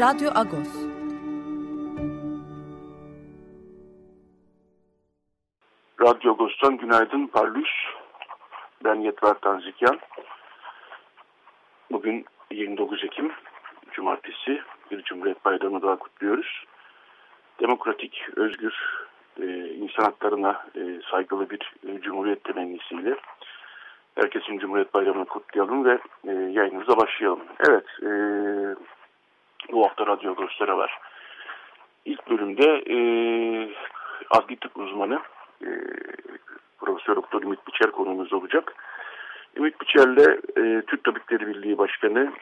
Radyo Agos. Radyo Agos'tan günaydın Parlus. Ben Yetver Tanzikyan. Bugün 29 Ekim Cumartesi bir Cumhuriyet Bayramı daha kutluyoruz. Demokratik, özgür, e, insan haklarına e, saygılı bir e, Cumhuriyet temennisiyle herkesin Cumhuriyet Bayramı'nı kutlayalım ve yayınımıza başlayalım. Evet, bu hafta Radyo Agos'lara var. İlk bölümde e, adli tıp uzmanı e, Profesör Doktor Ümit Biçer konuğumuz olacak. Ümit Biçer'le e, Türk Tabipleri Birliği Başkanı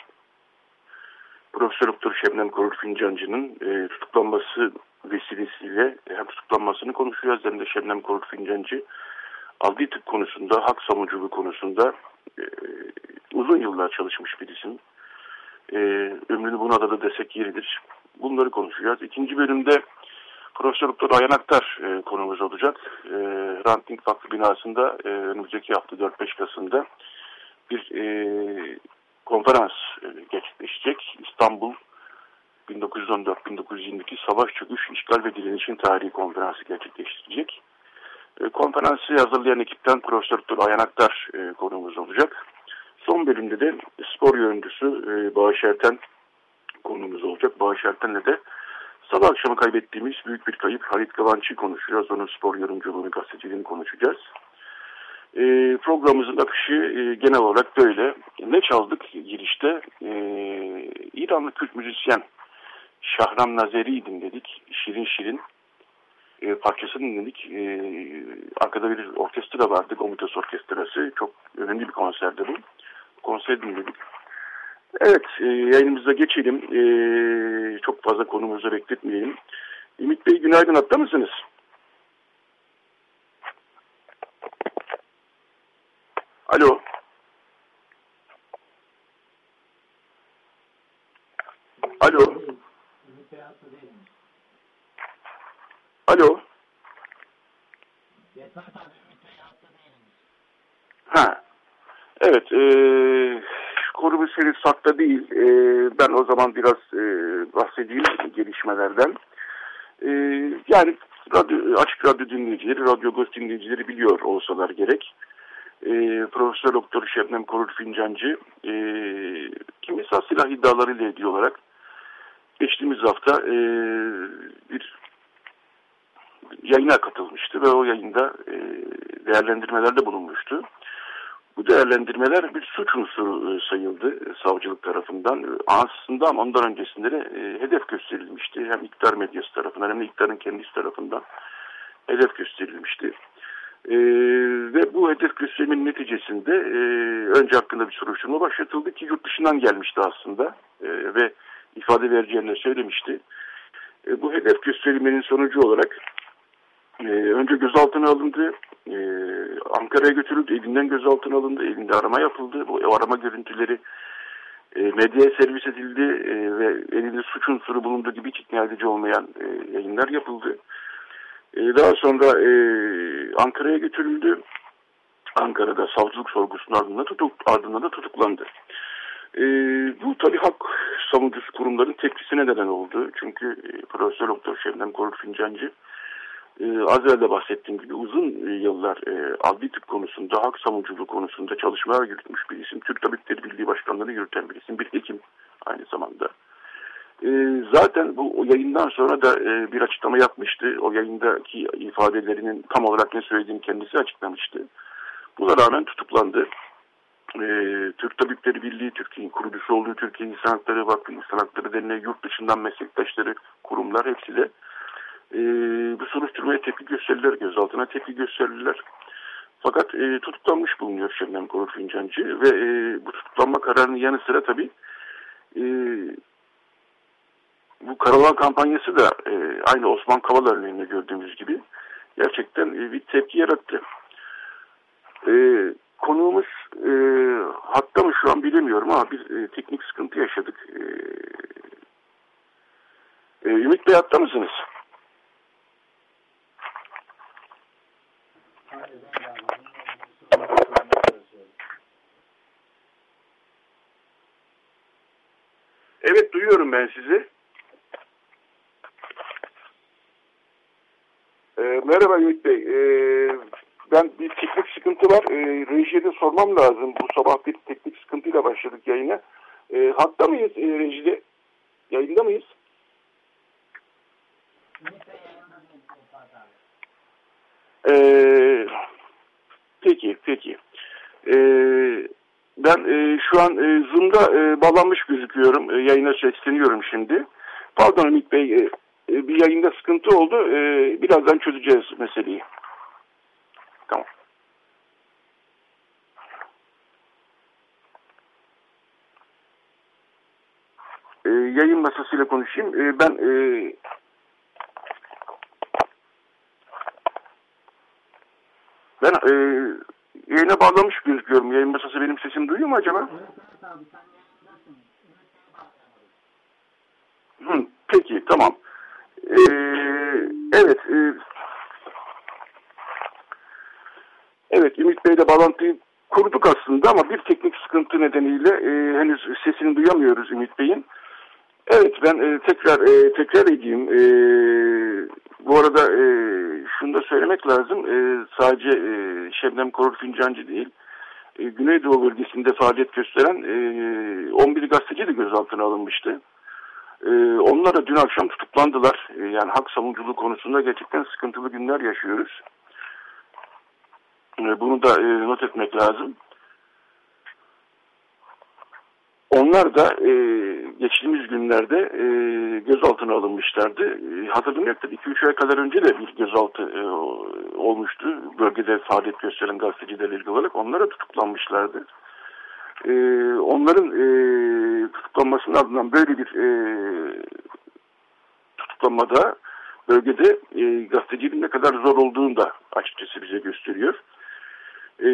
Profesör Doktor Şebnem Korur Fincancı'nın e, tutuklanması vesilesiyle hem tutuklanmasını konuşacağız hem de Şebnem Korur Fincancı adli tıp konusunda, hak savunuculuğu konusunda e, uzun yıllar çalışmış bir isim. E, ömrünü buna da, da desek yeridir. Bunları konuşacağız. İkinci bölümde Profesör Doktor Ayhan Aktar e, konumuz olacak. E, Ranting Vakfı binasında e, önümüzdeki hafta 4-5 Kasım'da bir e, konferans e, gerçekleşecek. İstanbul 1914-1922 Savaş Çöküş, İşgal ve Direnişin Tarihi Konferansı gerçekleştirecek. E, konferansı hazırlayan ekipten Profesör Doktor Ayhan Aktar e, konuğumuz olacak. Son bölümde de spor yöneticisi e, Bağış Erten konumuz olacak. Bağış Erten'le de sabah akşamı kaybettiğimiz büyük bir kayıp Halit Kıvanç'ı konuşacağız. Onun spor yorumculuğunu, gazeteciliğini konuşacağız. E, programımızın akışı e, genel olarak böyle. Ne çaldık girişte? E, İranlı Kürt müzisyen Şahram Nazeri'yi dinledik. Şirin Şirin e, parçasını dinledik. E, arkada bir orkestra vardı. Gomitos Orkestrası. Çok önemli bir konserdi bu. Konser dinledik. Evet, e, yayınımıza geçelim. E, çok fazla konumuzu bekletmeyelim. Ümit Bey günaydın, hatta mısınız? Alo. Alo. Alo. Ha. Evet. E, konu meselesi sakta değil. E, ben o zaman biraz e, bahsedeyim gelişmelerden. E, yani radyo, açık radyo dinleyicileri, radyo göz dinleyicileri biliyor olsalar gerek. E, Profesör Doktor Şebnem Korur Fincancı e, kimyasal silah iddialarıyla ilgili olarak geçtiğimiz hafta e, bir yayına katılmıştı ve o yayında e, değerlendirmelerde bulunmuştu. Bu değerlendirmeler bir suç unsuru e, sayıldı e, savcılık tarafından. E, aslında ama ondan öncesinde de hedef gösterilmişti. Hem iktidar medyası tarafından hem de iktidarın kendisi tarafından hedef gösterilmişti. Ee, ve bu hedef gösterimin neticesinde e, önce hakkında bir soruşturma başlatıldı ki yurt dışından gelmişti aslında e, ve ifade vereceğini söylemişti. E, bu hedef gösterilmenin sonucu olarak e, önce gözaltına alındı, e, Ankara'ya götürüldü, evinden gözaltına alındı, evinde arama yapıldı. Bu arama görüntüleri e, medyaya servis edildi e, ve elinde suç unsuru bulunduğu gibi hiç ikna edici olmayan e, yayınlar yapıldı. E, daha sonra e, Ankara'ya götürüldü. Ankara'da savcılık sorgusunun ardından, tutuk, ardından da tutuklandı. E, bu tabii hak savunucusu kurumların tepkisine neden oldu. Çünkü e, Profesör Doktor Şebnem Korur Fincancı az evvel de bahsettiğim gibi uzun yıllar e, adli tıp konusunda, hak savunuculuğu konusunda çalışmalar yürütmüş bir isim. Türk Tabipleri Birliği Başkanlığı'nı yürüten bir isim. Bir hekim aynı zamanda. E, zaten bu yayından sonra da e, bir açıklama yapmıştı. O yayındaki ifadelerinin tam olarak ne söylediğini kendisi açıklamıştı. Buna rağmen tutuklandı. E, Türk Tabipleri Birliği, Türkiye'nin kurucusu olduğu Türkiye İnsan Hakları Vakfı, İnsan Hakları Derneği, yurt dışından meslektaşları, kurumlar hepsi de e, bu soruşturmaya tepki gösterirler, gözaltına tepki gösterirler. Fakat e, tutuklanmış bulunuyor Şebnem Korur Fincancı ve e, bu tutuklanma kararının yanı sıra tabii e, bu Karavan kampanyası da e, aynı Osman Kavala örneğinde gördüğümüz gibi gerçekten e, bir tepki yarattı. E, konuğumuz e, hatta mı şu an bilemiyorum ama bir e, teknik sıkıntı yaşadık. E, e, Ümit Bey hatta mısınız? Evet duyuyorum ben sizi. E, merhaba Ümit Bey. E, ben bir teknik sıkıntı var. E, rejide sormam lazım. Bu sabah bir teknik sıkıntıyla başladık yayına. E, hatta mıyız e, rejide? Yayında mıyız? Ee, peki, peki. Ee, ben e, şu an e, Zoom'da e, bağlanmış gözüküyorum. E, yayına sesleniyorum şimdi. Pardon Ümit Bey, e, e, bir yayında sıkıntı oldu. E, birazdan çözeceğiz meseleyi. Tamam. E, yayın masasıyla konuşayım. E, ben e, ben e, yayına bağlamış gözüküyorum. Yayın masası benim sesimi duyuyor mu acaba? Hı, peki tamam. Ee, evet. E, evet Ümit Bey'le bağlantıyı kurduk aslında ama bir teknik sıkıntı nedeniyle e, henüz sesini duyamıyoruz Ümit Bey'in. Evet ben e, tekrar e, tekrar edeyim. E, bu arada e, şunu da söylemek lazım. E, sadece e, Şebnem Korur Fincancı değil. E, Güneydoğu bölgesinde faaliyet gösteren e, 11 gazeteci de gözaltına alınmıştı. E, onlar da dün akşam tutuklandılar. E, yani hak savunuculuğu konusunda gerçekten sıkıntılı günler yaşıyoruz. E, bunu da e, not etmek lazım. Onlar da e, geçtiğimiz günlerde e, gözaltına alınmışlardı. E, hatırlamakta 2-3 ay kadar önce de bir gözaltı e, olmuştu. Bölgede faaliyet gösteren gazetecilerle ilgili olarak. Onlara tutuklanmışlardı. E, onların e, tutuklanmasının ardından böyle bir e, tutuklanmada bölgede e, gazeteciliğin ne kadar zor olduğunu da açıkçası bize gösteriyor. E,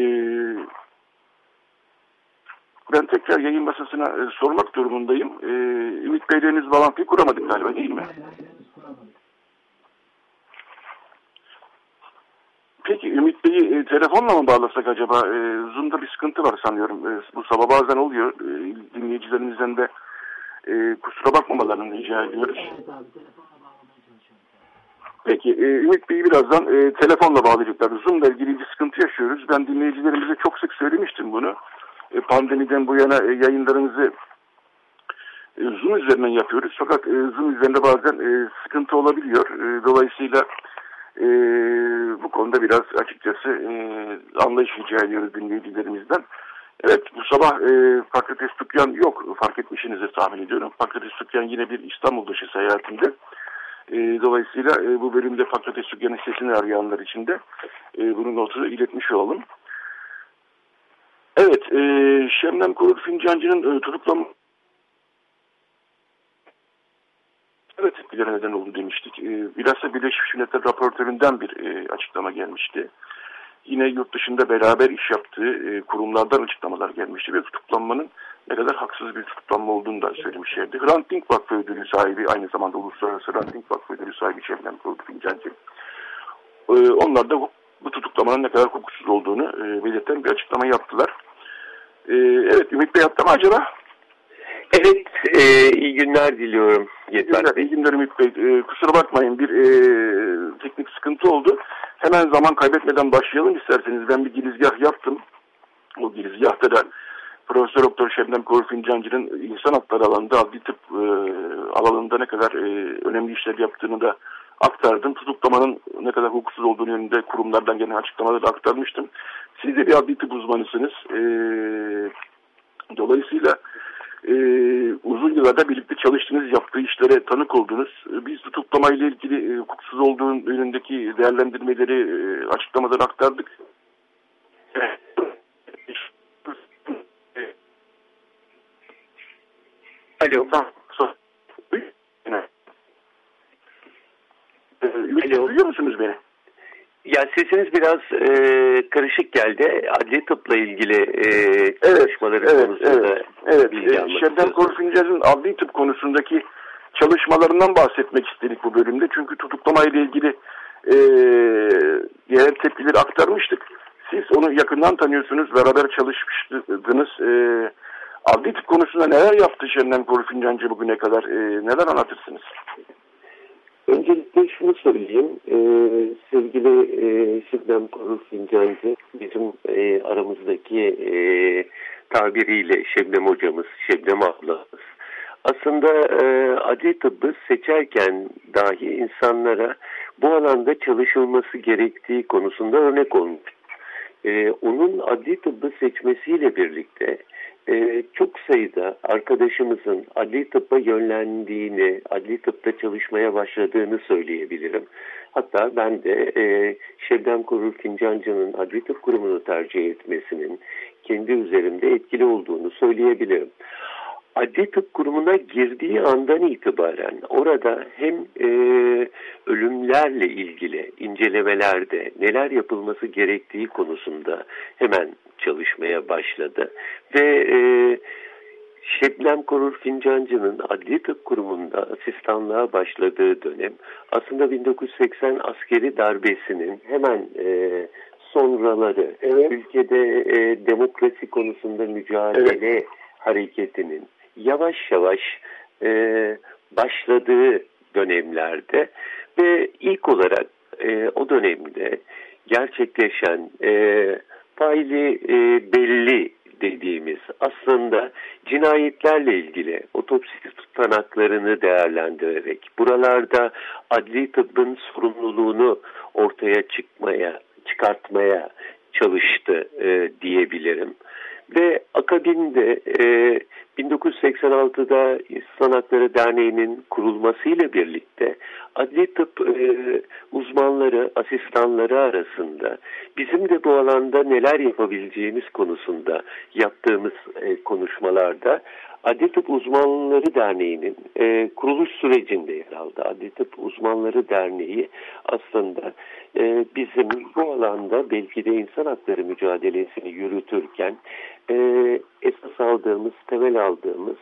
ben tekrar yayın masasına e, sormak durumundayım. E, Ümit Bey'le henüz bağlantıyı kuramadık galiba değil mi? Peki Ümit Bey'i e, telefonla mı bağlasak acaba? E, Zoom'da bir sıkıntı var sanıyorum. E, bu sabah bazen oluyor. E, dinleyicilerimizden de e, kusura bakmamalarını rica ediyoruz. Peki e, Ümit Bey'i birazdan e, telefonla bağlayacaklar. Zoom'la ilgili bir sıkıntı yaşıyoruz. Ben dinleyicilerimize çok sık söylemiştim bunu. E, pandemiden bu yana e, yayınlarımızı e, Zoom üzerinden yapıyoruz. Fakat Zoom üzerinde bazen sıkıntı olabiliyor. Dolayısıyla bu konuda biraz açıkçası anlayış rica ediyoruz dinleyicilerimizden. Evet bu sabah e, Fakrates Tükyan yok fark etmişsinizdir tahmin ediyorum. Fakrates Tükyan yine bir İstanbul dışı seyahatinde. E, dolayısıyla e, bu bölümde Fakrates Tükyan'ın sesini arayanlar için de e, bunun notunu iletmiş olalım. Evet, e, Şemnem Korur Fincancı'nın e, tutuklanma Evet etkilere neden oldu demiştik. E, bilhassa Birleşmiş Milletler raportöründen bir e, açıklama gelmişti. Yine yurt dışında beraber iş yaptığı e, kurumlardan açıklamalar gelmişti ve tutuklanmanın ne kadar haksız bir tutuklanma olduğunu da söylemişlerdi. Hrant Dink Vakfı ödülü sahibi, aynı zamanda Uluslararası Hrant Dink Vakfı ödülü sahibi Şebnem Korur Fincancı. E, onlar da bu tutuklamanın ne kadar hukuksuz olduğunu e, belirten bir açıklama yaptılar. Ee, evet Ümit Bey yaptı mı acaba? Evet, e, iyi günler diliyorum. İyi günler, iyi günler Ümit Bey. E, kusura bakmayın bir e, teknik sıkıntı oldu. Hemen zaman kaybetmeden başlayalım isterseniz. Ben bir girizgah yaptım. O girizgahta da Profesör Doktor Şebnem Fincancı'nın insan hakları alanında adli tıp e, alanında ne kadar e, önemli işler yaptığını da aktardım. Tutuklamanın ne kadar hukuksuz olduğunu yönünde kurumlardan gelen açıklamaları aktarmıştım. Siz de bir adli tıp uzmanısınız. E, dolayısıyla e, uzun yıllarda birlikte çalıştığınız, yaptığı işlere tanık oldunuz. E, biz tutuklamayla ilgili e, hukuksuz olduğunun önündeki değerlendirmeleri, e, açıklamaları aktardık. Evet. Alo. Tamam. Alo. Duyuyor musunuz beni? Ya sesiniz biraz e, karışık geldi. Adli tıpla ilgili e, çalışmaları evet, konusunda evet, evet. bilgi E, almak Şebnem. Korfincer'in adli tıp konusundaki çalışmalarından bahsetmek istedik bu bölümde. Çünkü tutuklama ile ilgili e, yerel tepkileri aktarmıştık. Siz onu yakından tanıyorsunuz, beraber çalışmıştınız. E, adli tıp konusunda neler yaptı Şebnem Korfincancı bugüne kadar? E, neler anlatırsınız? Öncelikle şunu söyleyeyim. E, sevgili e, Şebnem Korur Fincancı bizim e, aramızdaki e, tabiriyle Şebnem hocamız, Şebnem ablamız. Aslında e, adli tıbbı seçerken dahi insanlara bu alanda çalışılması gerektiği konusunda örnek olmuş. E, onun adli tıbbı seçmesiyle birlikte e, çok sayıda arkadaşımızın adli tıbba yönlendiğini, adli tıpta çalışmaya başladığını söyleyebilirim. Hatta ben de e, Şebnem Korur Fincancı'nın adli tıp kurumunu tercih etmesinin kendi üzerimde etkili olduğunu söyleyebilirim. Adli tıp kurumuna girdiği andan itibaren orada hem e, ölümlerle ilgili incelemelerde neler yapılması gerektiği konusunda hemen çalışmaya başladı. Ve e, Şebnem Korur Fincancı'nın Adli Tıp Kurumu'nda asistanlığa başladığı dönem aslında 1980 askeri darbesinin hemen e, sonraları Evet. ülkede e, demokrasi konusunda mücadele hareketinin yavaş yavaş e, başladığı dönemlerde ve ilk olarak e, o dönemde gerçekleşen e, faili e, belli dediğimiz aslında cinayetlerle ilgili otopsi tutanaklarını değerlendirerek buralarda adli tıbbın sorumluluğunu ortaya çıkmaya çıkartmaya çalıştı e, diyebilirim. Ve akabinde e, 1986'da İnsan Hakları Derneği'nin kurulmasıyla birlikte adli tıp e, uzmanları, asistanları arasında bizim de bu alanda neler yapabileceğimiz konusunda yaptığımız e, konuşmalarda Adli Tıp Uzmanları Derneği'nin e, kuruluş sürecinde yer aldı. Adli Tıp Uzmanları Derneği aslında e, bizim bu alanda belki de insan hakları mücadelesini yürütürken e, esas aldığımız, temel aldığımız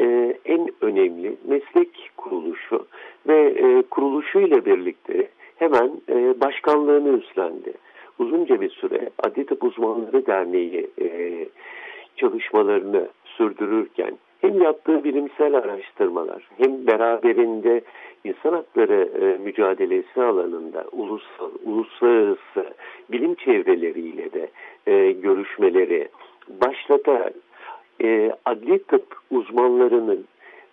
e, en önemli meslek kuruluşu ve e, kuruluşuyla birlikte hemen e, başkanlığını üstlendi. Uzunca bir süre Adli Tıp Uzmanları Derneği e, çalışmalarını sürdürürken hem yaptığı bilimsel araştırmalar hem beraberinde insan hakları e, mücadelesi alanında ulusal, uluslararası bilim çevreleriyle de e, görüşmeleri başlatarak e, adli tıp uzmanlarının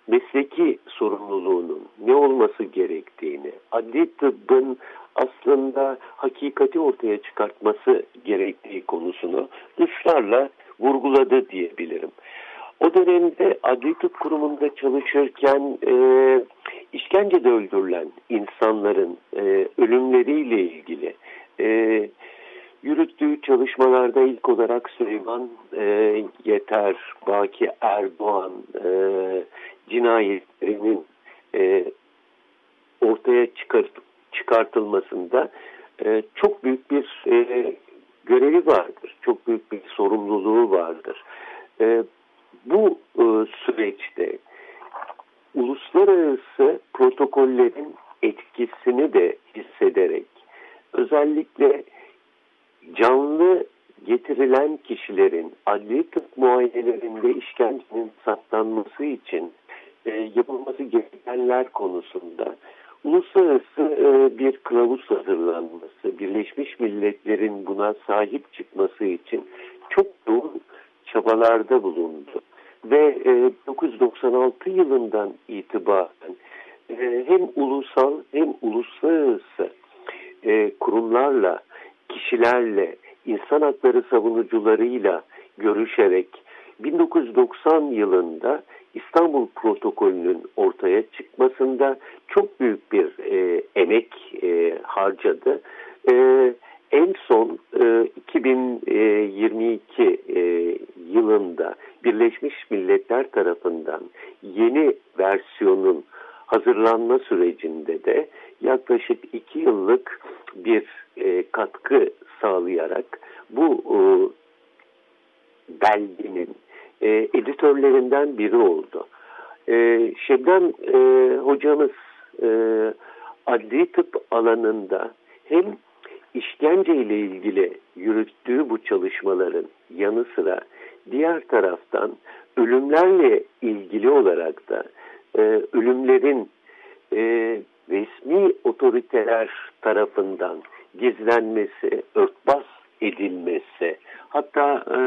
mesleki sorumluluğunun ne olması gerektiğini, adli tıbbın aslında hakikati ortaya çıkartması gerektiği konusunu ısrarla vurguladı diyebilirim. O dönemde Adli Tıp Kurumu'nda çalışırken e, işkencede öldürülen insanların e, ölümleriyle ilgili e, yürüttüğü çalışmalarda ilk olarak Süleyman e, Yeter, Baki Erdoğan e, cinayetlerinin e, ortaya çıkart, çıkartılmasında e, çok büyük bir e, görevi vardır. Çok büyük bir sorumluluğu vardır. E, bu e, süreçte uluslararası protokollerin etkisini de hissederek özellikle canlı getirilen kişilerin adli tıp muayenelerinde işkencenin saklanması için e, yapılması gerekenler konusunda uluslararası e, bir kılavuz hazırlanması, Birleşmiş Milletler'in buna sahip çıkması için çok yoğun çabalarda bulundu. Ve e, 1996 yılından itibaren e, hem ulusal hem uluslararası e, kurumlarla, kişilerle, insan hakları savunucularıyla görüşerek 1990 yılında İstanbul Protokolü'nün ortaya çıkmasında çok büyük bir e, emek e, harcadı. E, en son e, 2022 e, yılında Birleşmiş Milletler tarafından yeni versiyonun hazırlanma sürecinde de yaklaşık iki yıllık bir e, katkı sağlayarak bu e, belgenin e, editörlerinden biri oldu. E, Şebnem e, hocamız e, adli tıp alanında hem işkence ile ilgili yürüttüğü bu çalışmaların yanı sıra diğer taraftan ölümlerle ilgili olarak da e, ölümlerin e, resmi otoriteler tarafından gizlenmesi, örtbas edilmesi, hatta e,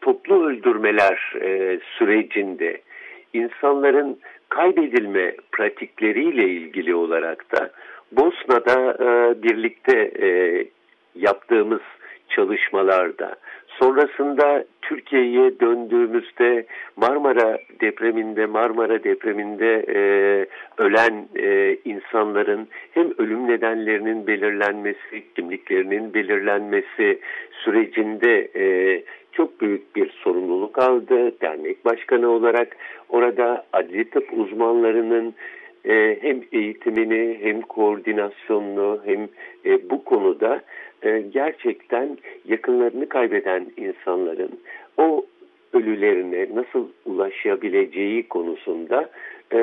toplu öldürmeler e, sürecinde insanların kaybedilme pratikleriyle ilgili olarak da Bosna'da e, birlikte e, yaptığımız çalışmalarda sonrasında Türkiye'ye döndüğümüzde Marmara depreminde Marmara depreminde e, ölen e, insanların hem ölüm nedenlerinin belirlenmesi, kimliklerinin belirlenmesi sürecinde e, çok büyük bir sorumluluk aldı. Dernek başkanı olarak orada adli tıp uzmanlarının e, hem eğitimini hem koordinasyonunu hem e, bu konuda e, gerçekten yakınlarını kaybeden insanların o ölülerine nasıl ulaşabileceği konusunda e,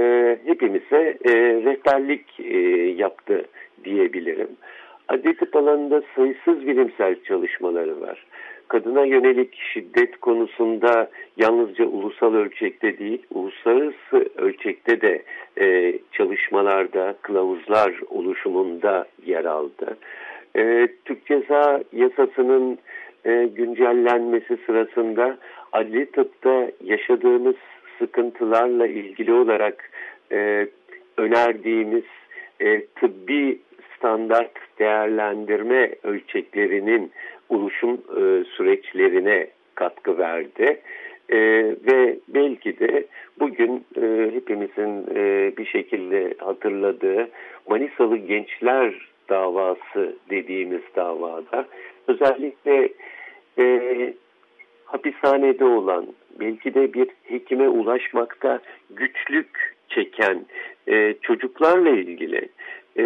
hepimize e, rehberlik e, yaptı diyebilirim. Adli alanında sayısız bilimsel çalışmaları var kadına yönelik şiddet konusunda yalnızca ulusal ölçekte değil, uluslararası ölçekte de e, çalışmalarda, kılavuzlar oluşumunda yer aldı. E, Türk Ceza Yasası'nın e, güncellenmesi sırasında adli tıpta yaşadığımız sıkıntılarla ilgili olarak e, önerdiğimiz e, tıbbi standart değerlendirme ölçeklerinin oluşum e, süreçlerine katkı verdi. E, ve belki de bugün e, hepimizin e, bir şekilde hatırladığı Manisalı Gençler davası dediğimiz davada. Özellikle e, hapishanede olan belki de bir hekime ulaşmakta güçlük çeken e, çocuklarla ilgili e,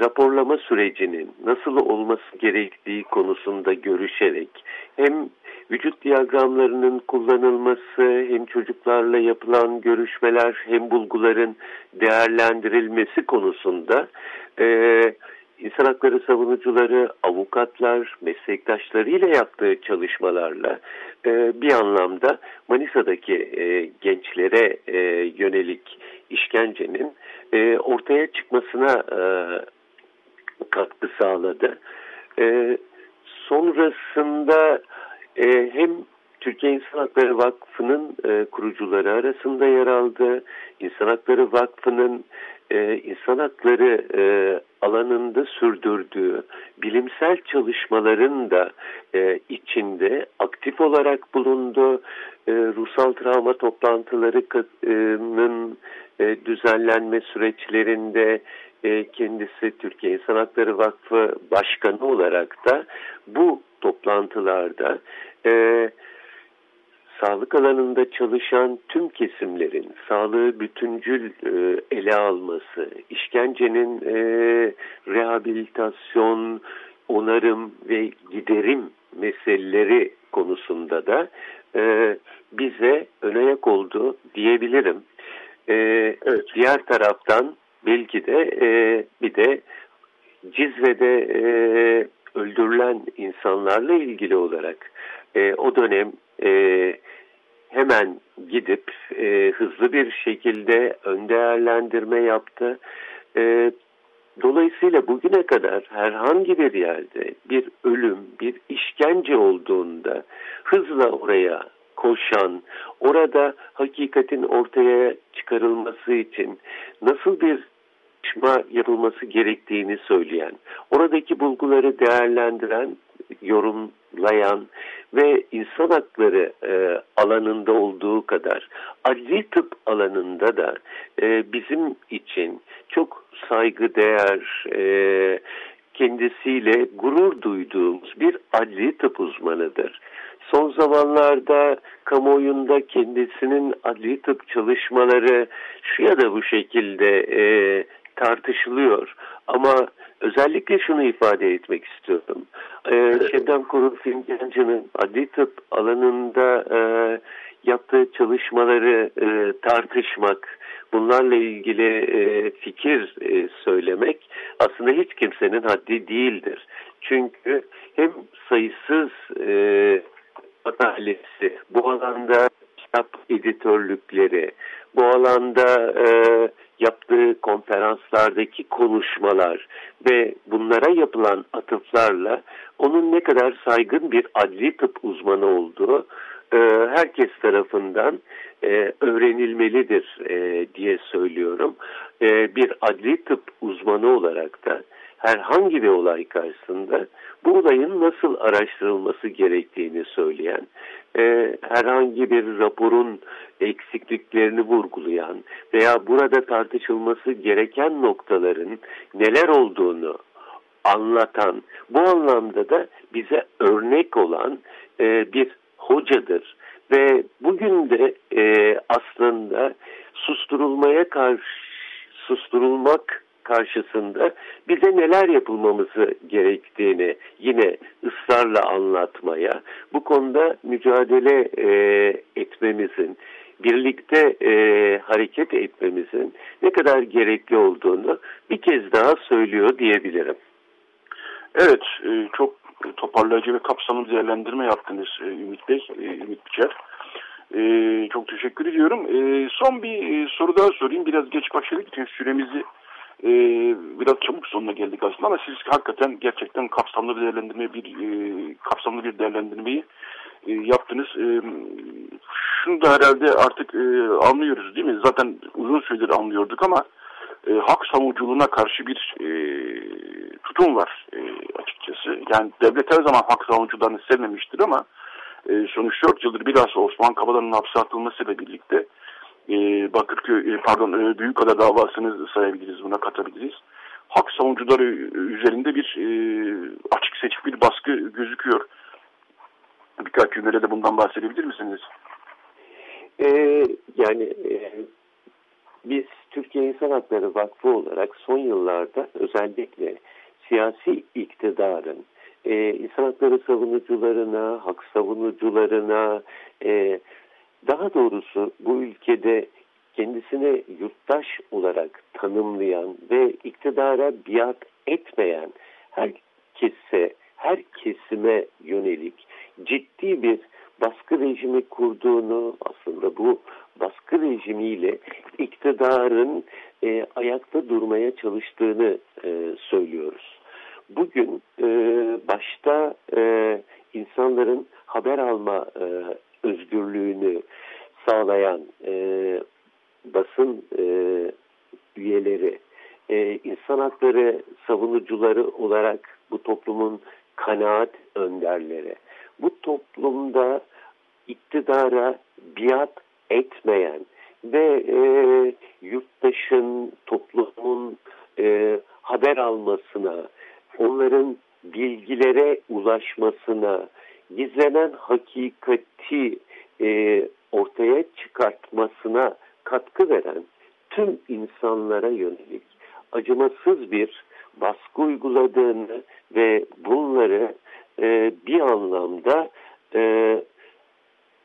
raporlama sürecinin nasıl olması gerektiği konusunda görüşerek hem vücut diyagramlarının kullanılması hem çocuklarla yapılan görüşmeler hem bulguların değerlendirilmesi konusunda e, insan hakları savunucuları, avukatlar, meslektaşlarıyla yaptığı çalışmalarla e, bir anlamda Manisa'daki e, gençlere e, yönelik işkencenin e, ortaya çıkmasına e, katkı sağladı. E, sonrasında e, hem Türkiye İnsan Hakları Vakfı'nın e, kurucuları arasında yer aldı. İnsan Hakları Vakfı'nın e, insan hakları e, alanında sürdürdüğü bilimsel çalışmaların da e, içinde aktif olarak bulundu. E, ruhsal travma toplantılarının e, düzenlenme süreçlerinde e, kendisi Türkiye İnsan Hakları Vakfı Başkanı olarak da bu toplantılarda e, sağlık alanında çalışan tüm kesimlerin sağlığı bütüncül e, ele alması, işkencenin e, rehabilitasyon, onarım ve giderim meseleleri konusunda da e, bize önayak oldu diyebilirim. E, evet. Diğer taraftan belki de e, bir de Cizre'de e, öldürülen insanlarla ilgili olarak e, o dönem e, hemen gidip e, hızlı bir şekilde ön değerlendirme yaptı. E, dolayısıyla bugüne kadar herhangi bir yerde bir ölüm, bir işkence olduğunda hızla oraya koşan, orada hakikatin ortaya çıkarılması için nasıl bir çalışma yapılması gerektiğini söyleyen, oradaki bulguları değerlendiren, yorumlayan ve insan hakları e, alanında olduğu kadar adli tıp alanında da e, bizim için çok saygı değer, e, kendisiyle gurur duyduğumuz bir adli tıp uzmanıdır. Son zamanlarda kamuoyunda kendisinin adli tıp çalışmaları şu ya da bu şekilde e, tartışılıyor. Ama özellikle şunu ifade etmek istiyorum. Ee, Şebnem Korur Fincancı'nın adli tıp alanında e, yaptığı çalışmaları e, tartışmak, bunlarla ilgili e, fikir e, söylemek aslında hiç kimsenin haddi değildir. Çünkü hem sayısız e, makalesi, bu alanda kitap editörlükleri, bu alanda e, yaptığı konferanslardaki konuşmalar ve bunlara yapılan atıflarla onun ne kadar saygın bir adli tıp uzmanı olduğu e, herkes tarafından e, öğrenilmelidir e, diye söylüyorum. E, bir adli tıp uzmanı olarak da herhangi bir olay karşısında bu olayın nasıl araştırılması gerektiğini söyleyen, e, herhangi bir raporun eksikliklerini vurgulayan veya burada tartışılması gereken noktaların neler olduğunu anlatan, bu anlamda da bize örnek olan e, bir hocadır. Ve bugün de e, aslında susturulmaya karşı susturulmak karşısında bize neler yapılmamızı gerektiğini yine ısrarla anlatmaya, bu konuda mücadele e, etmemizin, birlikte e, hareket etmemizin ne kadar gerekli olduğunu bir kez daha söylüyor diyebilirim. Evet, e, çok toparlayıcı ve kapsamlı değerlendirme yaptınız e, Ümit Bey, e, Ümit Biçer. E, çok teşekkür ediyorum. E, son bir e, soru daha sorayım. Biraz geç başladık için süremizi e, biraz çabuk sonuna geldik aslında ama siz hakikaten gerçekten kapsamlı bir değerlendirme bir e, kapsamlı bir değerlendirmeyi e, yaptınız. E, şunu da herhalde artık e, anlıyoruz değil mi? Zaten uzun süredir anlıyorduk ama e, hak savunuculuğuna karşı bir e, tutum var e, açıkçası. Yani devlet her zaman hak savunucularını sevmemiştir ama e, son 3-4 yıldır bilhassa Osman Kavala'nın hapse atılmasıyla birlikte e, Bakırköy, pardon e, Büyükada davasını sayabiliriz, buna katabiliriz. Hak savunucuları üzerinde bir e, açık seçik bir baskı gözüküyor. Birkaç cümlede de bundan bahsedebilir misiniz? Ee, yani e, biz Türkiye İnsan Hakları Vakfı olarak son yıllarda özellikle siyasi iktidarın e, insan hakları savunucularına, hak savunucularına, e, daha doğrusu bu ülkede kendisine yurttaş olarak tanımlayan ve iktidara biat etmeyen herkese, her kesime yönelik ciddi bir baskı rejimi kurduğunu aslında bu baskı rejimiyle iktidarın e, ayakta durmaya çalıştığını e, söylüyoruz. Bugün e, başta e, insanların haber alma e, özgürlüğünü sağlayan e, basın e, üyeleri, e, insan hakları savunucuları olarak bu toplumun kanaat önderleri, bu toplumda iktidara biat etmeyen ve e, yurttaşın, toplumun e, haber almasına, onların bilgilere ulaşmasına, gizlenen hakikati e, ortaya çıkartmasına katkı veren tüm insanlara yönelik acımasız bir baskı uyguladığını ve bunları e, bir anlamda e,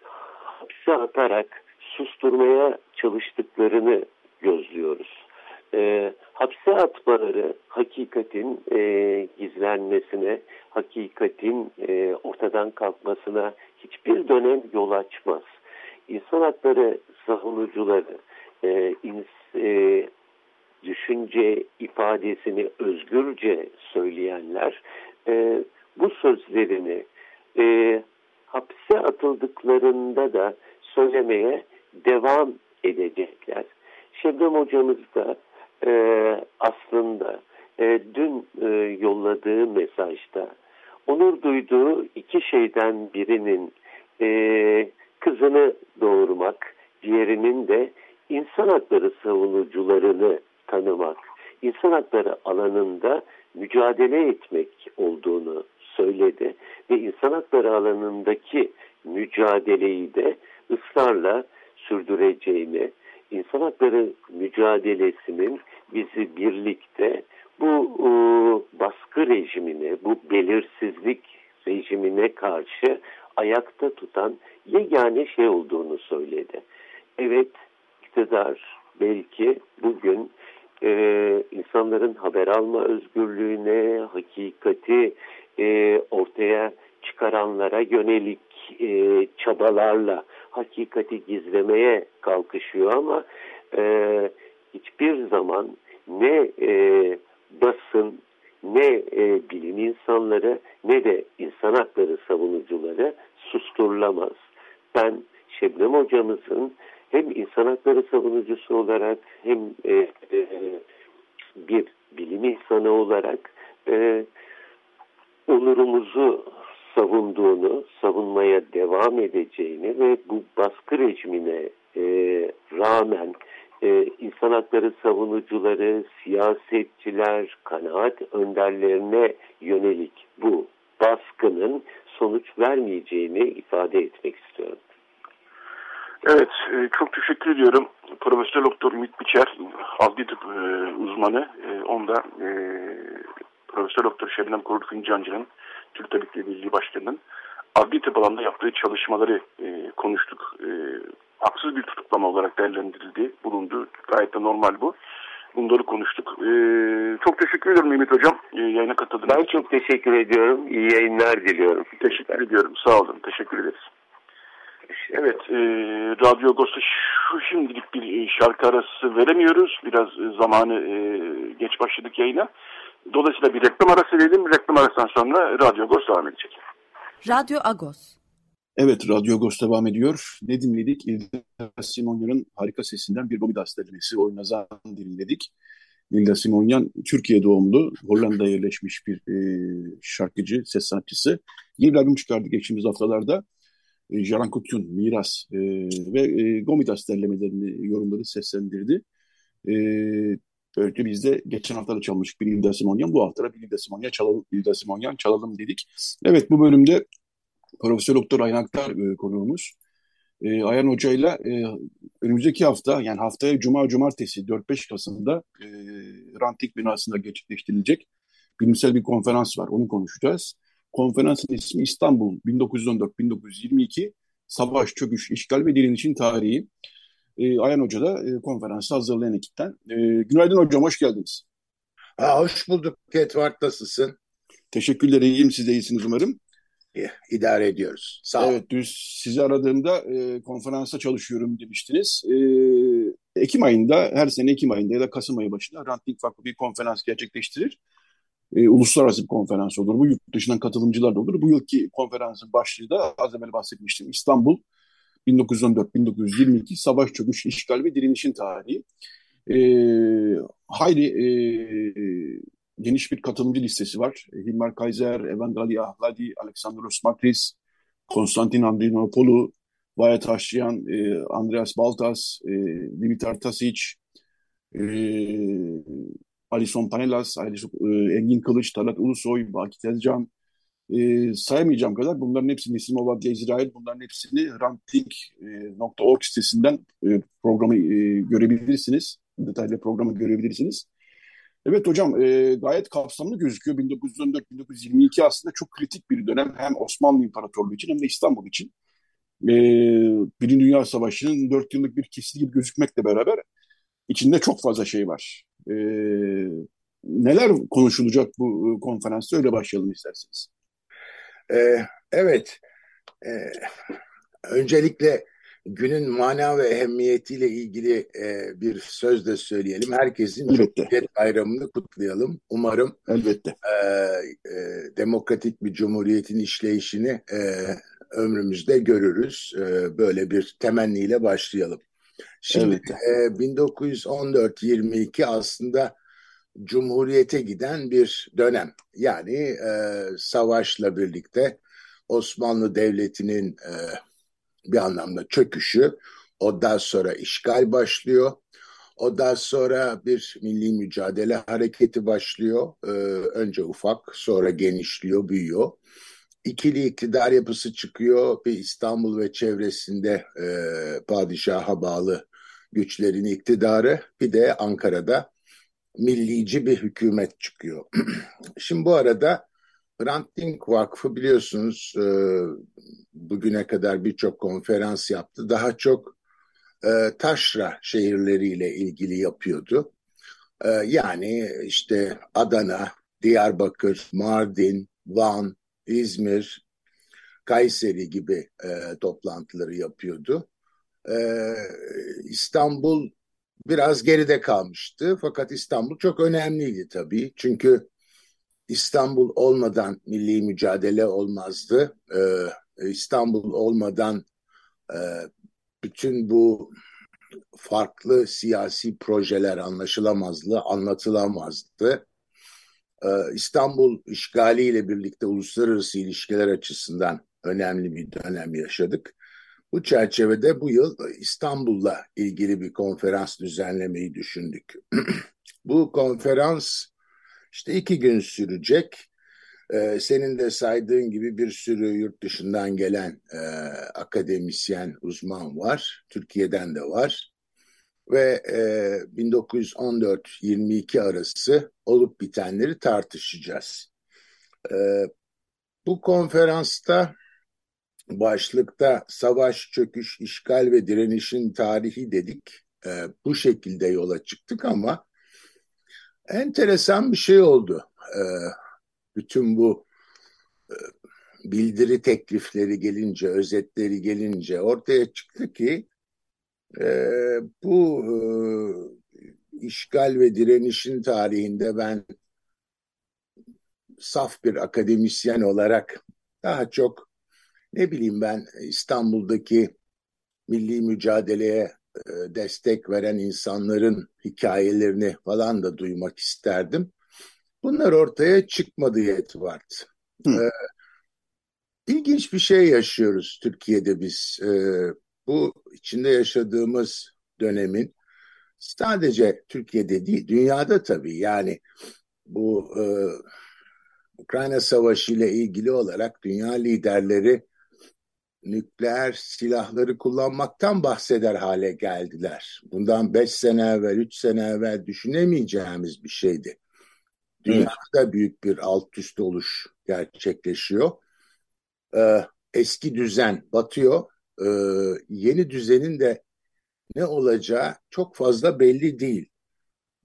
hapse atarak susturmaya çalıştıklarını gözlüyoruz. E, hapse atmaları hakikatin e, gizlenmesine, hakikatin e, ortadan kalkmasına hiçbir dönem yol açmaz. İnsan hakları savunucuları e, ins, e, düşünce ifadesini özgürce söyleyenler e, bu sözlerini e, hapse atıldıklarında da söylemeye devam edecekler. Şebnem hocamız da e, aslında e, dün e, yolladığı mesajda onur duyduğu iki şeyden birinin e, kızını doğurmak, diğerinin de insan hakları savunucularını tanımak, insan hakları alanında mücadele etmek olduğunu söyledi ve insan hakları alanındaki mücadeleyi de ısrarla sürdüreceğini, insan hakları mücadelesinin bizi birlikte bu e, baskı rejimine, bu belirsizlik rejimine karşı ayakta tutan yegane şey olduğunu söyledi. Evet, iktidar belki bugün e, insanların haber alma özgürlüğüne, hakikati e, ortaya çıkaranlara yönelik e, çabalarla hakikati gizlemeye kalkışıyor ama e, hiçbir zaman ne e, basın ne e, bilim insanları ne de insan hakları savunucuları susturulamaz. Ben Şebnem hocamızın hem insan hakları savunucusu olarak hem e, e, bir bilim insanı olarak e, onurumuzu savunduğunu, savunmaya devam edeceğini ve bu baskı rejimine e, rağmen e, insan hakları savunucuları, siyasetçiler, kanaat önderlerine yönelik bu baskının sonuç vermeyeceğini ifade etmek istiyorum. Evet, e, çok teşekkür ediyorum. Profesör Doktor Ümit Biçer, adli tıp e, uzmanı. E, onda Profesör Doktor Şebnem Korur Fincancı'nın, Türk Tabipleri Birliği Başkanı'nın adli tıp alanında yaptığı çalışmaları e, konuştuk. E, haksız bir tutuklama olarak değerlendirildi, bulundu. Gayet de normal bu. Bunları konuştuk. Ee, çok teşekkür ediyorum Ümit Hocam. Ee, yayına katıldığınız Ben çok teşekkür ediyorum. İyi yayınlar diliyorum. Teşekkür ediyorum. Sağ olun. Teşekkür ederiz. Evet, e, Radyo Agos'ta şu şimdilik bir şarkı arası veremiyoruz. Biraz zamanı e, geç başladık yayına. Dolayısıyla bir reklam arası verelim. Reklam arasından sonra Radyo Agos devam edecek. Radyo Agos. Evet, Radyo Agos devam ediyor. Ne dinledik? İlda Simonya'nın harika sesinden bir Gomidas denemesi oynazan dinledik. İlda Simonyan Türkiye doğumlu, Hollanda'ya yerleşmiş bir e, şarkıcı, ses sanatçısı. Yeni bir albüm çıkardı geçtiğimiz haftalarda. E, Jaran Kutyun, Miras e, ve e, Gomidas derlemelerini yorumları seslendirdi. E, Böylelikle biz de geçen hafta da çalmıştık bir İlda Simonyan. Bu hafta da bir İlda Simonyan çalalım, İlda Simonyan çalalım dedik. Evet bu bölümde Profesör Doktor Ayhan Aktar e, konuğumuz. E, Ayhan Hoca ile önümüzdeki hafta yani haftaya Cuma Cumartesi 4-5 Kasım'da e, Rantik binasında gerçekleştirilecek bilimsel bir konferans var. Onu konuşacağız. Konferansın ismi İstanbul 1914-1922 Savaş, Çöküş, İşgal ve Direnişin Tarihi. E, Ayhan Hoca da e, konferansı hazırlayan ekipten. E, günaydın hocam, hoş geldiniz. Ha, hoş bulduk Edward, nasılsın? Teşekkürler, iyiyim. Siz de iyisiniz umarım. İdare ediyoruz. Sağ Evet, düz sizi aradığımda e, konferansta çalışıyorum demiştiniz. E, Ekim ayında, her sene Ekim ayında ya da Kasım ayı başında Ranting Vakfı bir konferans gerçekleştirir. E, uluslararası bir konferans olur. Bu yurt dışından katılımcılar da olur. Bu yılki konferansın başlığı da az evvel bahsetmiştim. İstanbul 1914-1922 Savaş Çöküş, İşgal ve Direnişin Tarihi. E, hayli e, geniş bir katılımcı listesi var. Hilmar Kaiser, Evangelia Ahladi, Alexandros Makris, Konstantin Andrinopoulou, Vaya Taşyan, e, Andreas Baltas, e, Dimitar Tasic, e, Alison Panelas, Alison, e, Engin Kılıç, Talat Ulusoy, Baki Tezcan, e, sayamayacağım kadar bunların hepsini isim olarak İsrail bunların hepsini ranting.org sitesinden e, programı e, görebilirsiniz. Detaylı programı görebilirsiniz. Evet hocam e, gayet kapsamlı gözüküyor. 1914-1922 aslında çok kritik bir dönem hem Osmanlı İmparatorluğu için hem de İstanbul için. E, Birinci Dünya Savaşı'nın dört yıllık bir kesit gibi gözükmekle beraber içinde çok fazla şey var. E, neler konuşulacak bu konferansta öyle başlayalım isterseniz. Ee, evet, ee, öncelikle günün mana ve ehemmiyetiyle ilgili e, bir söz de söyleyelim. Herkesin Cumhuriyet Bayramı'nı kutlayalım. Umarım Elbette. E, e, demokratik bir cumhuriyetin işleyişini e, ömrümüzde görürüz. E, böyle bir temenniyle başlayalım. Şimdi e, 1914-22 aslında Cumhuriyete giden bir dönem. Yani e, savaşla birlikte Osmanlı Devleti'nin e, bir anlamda çöküşü, ondan sonra işgal başlıyor. O daha sonra bir milli mücadele hareketi başlıyor. Ee, önce ufak, sonra genişliyor, büyüyor. İkili iktidar yapısı çıkıyor. Bir İstanbul ve çevresinde e, padişaha bağlı güçlerin iktidarı. Bir de Ankara'da millici bir hükümet çıkıyor. Şimdi bu arada Hrant Vakfı biliyorsunuz e, bugüne kadar birçok konferans yaptı. Daha çok e, taşra şehirleriyle ilgili yapıyordu. E, yani işte Adana, Diyarbakır, Mardin, Van, İzmir, Kayseri gibi e, toplantıları yapıyordu. E, İstanbul biraz geride kalmıştı. Fakat İstanbul çok önemliydi tabii. Çünkü İstanbul olmadan milli mücadele olmazdı. Ee, İstanbul olmadan e, bütün bu farklı siyasi projeler anlaşılamazdı, anlatılamazdı. Ee, İstanbul işgaliyle birlikte uluslararası ilişkiler açısından önemli bir dönem yaşadık. Bu çerçevede bu yıl İstanbul'la ilgili bir konferans düzenlemeyi düşündük. bu konferans işte iki gün sürecek. Ee, senin de saydığın gibi bir sürü yurt dışından gelen e, akademisyen, uzman var. Türkiye'den de var. Ve e, 1914-22 arası olup bitenleri tartışacağız. E, bu konferansta başlıkta savaş, çöküş, işgal ve direnişin tarihi dedik. E, bu şekilde yola çıktık ama enteresan bir şey oldu. E, bütün bu e, bildiri teklifleri gelince, özetleri gelince ortaya çıktı ki e, bu e, işgal ve direnişin tarihinde ben saf bir akademisyen olarak daha çok ne bileyim ben İstanbul'daki milli mücadeleye e, destek veren insanların hikayelerini falan da duymak isterdim. Bunlar ortaya çıkmadı Yetuvart. Ee, ilginç bir şey yaşıyoruz Türkiye'de biz. Ee, bu içinde yaşadığımız dönemin sadece Türkiye'de değil, dünyada tabii yani bu e, Ukrayna Savaşı ile ilgili olarak dünya liderleri nükleer silahları kullanmaktan bahseder hale geldiler. Bundan beş sene evvel, üç sene evvel düşünemeyeceğimiz bir şeydi. Dünyada büyük bir alt üst oluş gerçekleşiyor. Ee, eski düzen batıyor. Ee, yeni düzenin de ne olacağı çok fazla belli değil.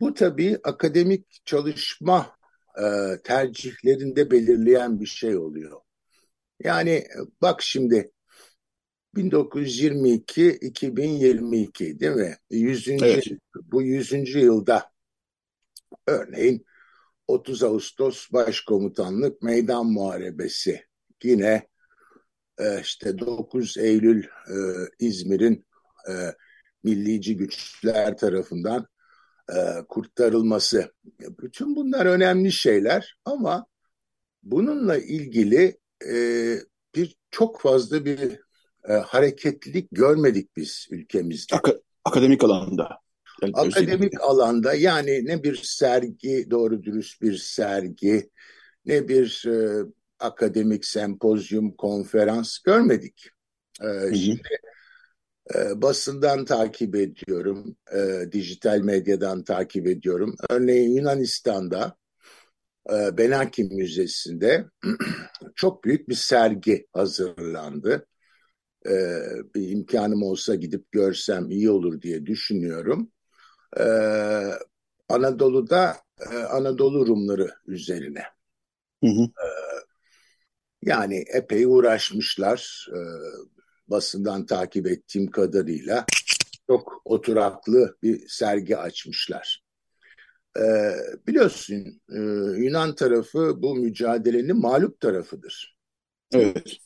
Bu tabii akademik çalışma e, tercihlerinde belirleyen bir şey oluyor. Yani bak şimdi 1922-2022 değil mi? 100. Evet. Bu 100. yılda örneğin 30 Ağustos Başkomutanlık Meydan Muharebesi yine e, işte 9 Eylül e, İzmir'in e, millici güçler tarafından e, kurtarılması. Bütün bunlar önemli şeyler ama bununla ilgili e, bir çok fazla bir e, hareketlilik görmedik biz ülkemizde. Ak akademik alanda. Yani akademik özellikle. alanda yani ne bir sergi, doğru dürüst bir sergi, ne bir e, akademik sempozyum, konferans görmedik. E, Şimdi e, basından takip ediyorum, e, dijital medyadan takip ediyorum. Örneğin Yunanistan'da e, Benaki Müzesi'nde çok büyük bir sergi hazırlandı e, bir imkanım olsa gidip görsem iyi olur diye düşünüyorum. E, Anadolu'da e, Anadolu Rumları üzerine. Hı hı. E, yani epey uğraşmışlar. E, basından takip ettiğim kadarıyla çok oturaklı bir sergi açmışlar. Ee, biliyorsun e, Yunan tarafı bu mücadelenin mağlup tarafıdır. Evet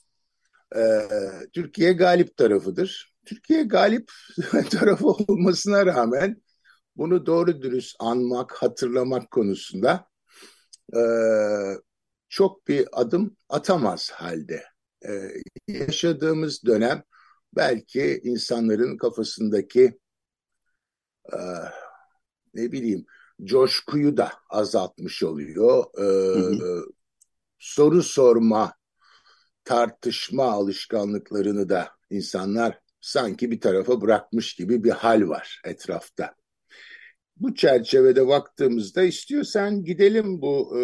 e, Türkiye galip tarafıdır. Türkiye galip tarafı olmasına rağmen bunu doğru dürüst anmak, hatırlamak konusunda e, çok bir adım atamaz halde. E, yaşadığımız dönem belki insanların kafasındaki e, ne bileyim coşkuyu da azaltmış oluyor. E, hı hı. Soru sorma, tartışma alışkanlıklarını da insanlar sanki bir tarafa bırakmış gibi bir hal var etrafta. Bu çerçevede baktığımızda istiyorsan gidelim bu e,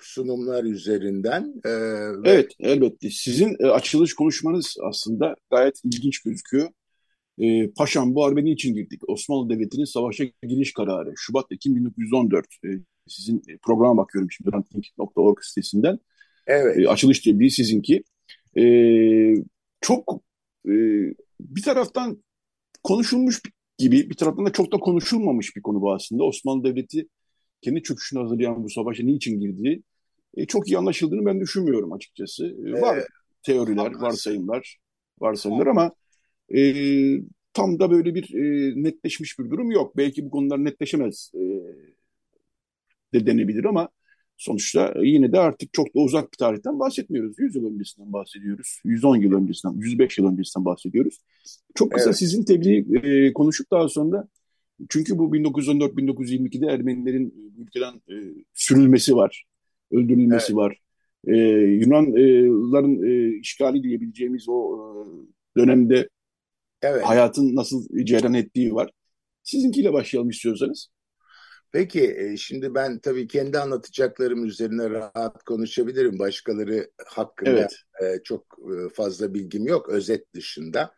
sunumlar üzerinden. E, evet, elbette. Sizin e, açılış konuşmanız aslında gayet ilginç gözüküyor. E, Paşam bu harbe niçin girdik? Osmanlı Devleti'nin savaşa giriş kararı. Şubat-Ekim 1914. E, sizin programa bakıyorum şimdi ranting.org sitesinden. Evet. E, açılış tebliği sizinki. E, çok e, bir taraftan konuşulmuş gibi bir taraftan da çok da konuşulmamış bir konu bu aslında. Osmanlı Devleti kendi çöküşünü hazırlayan bu savaşa niçin girdiği e, çok iyi anlaşıldığını ben düşünmüyorum açıkçası. E, var teoriler, varsayımlar, varsayımlar ama e, tam da böyle bir e, netleşmiş bir durum yok. Belki bu konular netleşemez e, de denebilir ama sonuçta yine de artık çok da uzak bir tarihten bahsetmiyoruz. 100 yıl öncesinden bahsediyoruz. 110 yıl öncesinden, 105 yıl öncesinden bahsediyoruz. Çok kısa evet. sizin tebliğ e, konuşup daha sonra çünkü bu 1914-1922'de Ermenilerin ülkeden e, sürülmesi var, öldürülmesi evet. var. E, Yunanların e, işgali diyebileceğimiz o e, dönemde evet. hayatın nasıl cereyan ettiği var. Sizinkiyle başlayalım istiyorsanız. Peki e, şimdi ben tabii kendi anlatacaklarım üzerine rahat konuşabilirim. Başkaları hakkında evet. E, çok e, fazla bilgim yok özet dışında.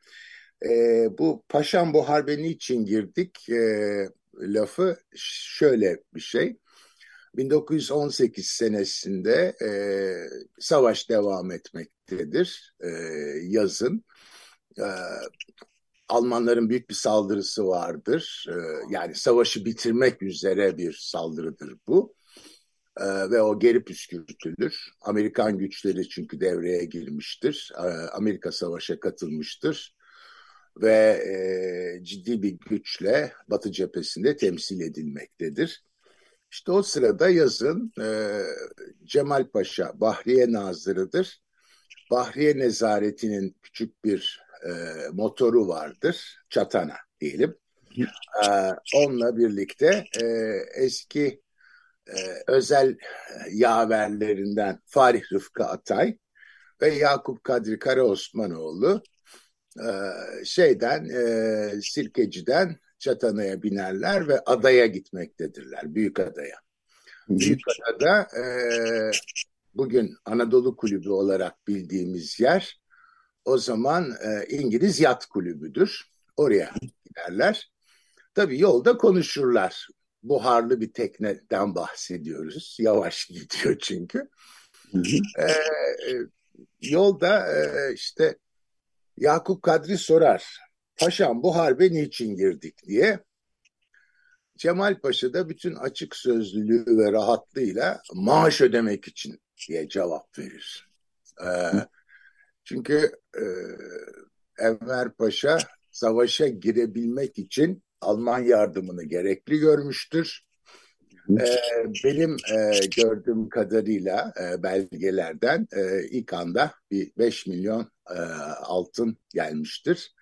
Bu Paşam bu harbe niçin girdik lafı şöyle bir şey. 1918 senesinde savaş devam etmektedir yazın. Almanların büyük bir saldırısı vardır. Ee, yani savaşı bitirmek üzere bir saldırıdır bu. Ee, ve o geri püskürtülür. Amerikan güçleri çünkü devreye girmiştir. Ee, Amerika savaşa katılmıştır. Ve e, ciddi bir güçle Batı cephesinde temsil edilmektedir. İşte o sırada yazın e, Cemal Paşa Bahriye Nazırı'dır. Bahriye Nezaretinin küçük bir e, motoru vardır. Çatana diyelim. E, onunla birlikte e, eski e, özel yaverlerinden Farih Rıfkı Atay ve Yakup Kadri Karaosmanoğlu e, şeyden e, Sirkeci'den Çatana'ya binerler ve adaya gitmektedirler. Büyük adaya. Büyük adada e, bugün Anadolu Kulübü olarak bildiğimiz yer o zaman e, İngiliz Yat Kulübü'dür. Oraya giderler. Tabii yolda konuşurlar. Buharlı bir tekneden bahsediyoruz. Yavaş gidiyor çünkü. E, e, yolda e, işte Yakup Kadri sorar. Paşam bu harbe niçin girdik diye. Cemal Paşa da bütün açık sözlülüğü ve rahatlığıyla maaş ödemek için diye cevap verir. Ee, çünkü e, Enver Paşa savaşa girebilmek için Alman yardımını gerekli görmüştür. E, benim e, gördüğüm kadarıyla e, belgelerden e, ilk anda bir 5 milyon e, altın gelmiştir.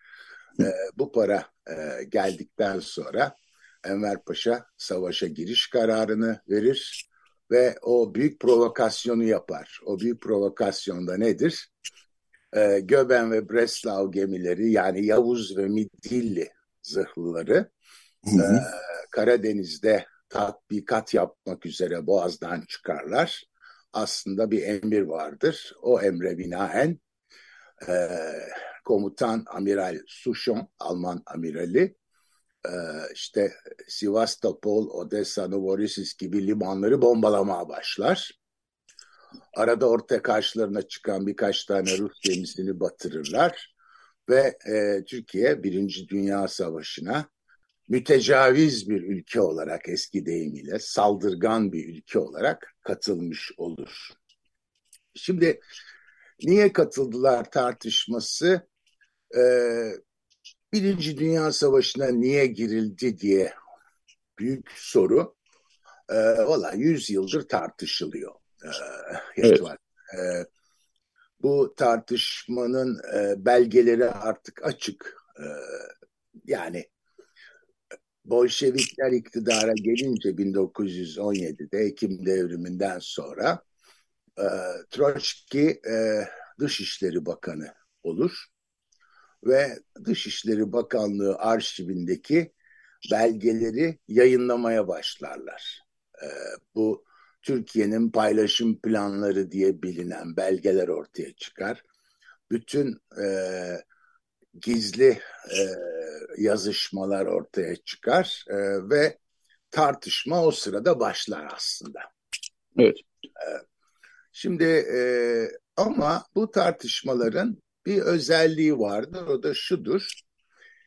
E, bu para e, geldikten sonra Enver Paşa savaşa giriş kararını verir ve o büyük provokasyonu yapar. O büyük provokasyonda nedir? E, Göben ve Breslau gemileri yani Yavuz ve Midilli zırhlıları hı hı. E, Karadeniz'de tatbikat yapmak üzere Boğaz'dan çıkarlar. Aslında bir emir vardır. O emre binaen e, komutan Amiral Sushon, Alman amirali, e, işte Sivastopol, Odessa, Novorossiysk gibi limanları bombalamaya başlar. Arada orta karşılarına çıkan birkaç tane Rus gemisini batırırlar ve e, Türkiye Birinci Dünya Savaşı'na mütecaviz bir ülke olarak eski deyimiyle saldırgan bir ülke olarak katılmış olur. Şimdi niye katıldılar tartışması e, Birinci Dünya Savaşı'na niye girildi diye büyük soru. E, Valla 100 yıldır tartışılıyor evet. var. E, bu tartışmanın e, belgeleri artık açık. E, yani Bolşevikler iktidara gelince 1917'de Ekim devriminden sonra e, Troçki e, Dışişleri Bakanı olur ve Dışişleri Bakanlığı arşivindeki belgeleri yayınlamaya başlarlar. E, bu Türkiye'nin paylaşım planları diye bilinen belgeler ortaya çıkar. Bütün e, gizli e, yazışmalar ortaya çıkar e, ve tartışma o sırada başlar aslında. Evet. E, şimdi e, ama bu tartışmaların bir özelliği vardır. O da şudur.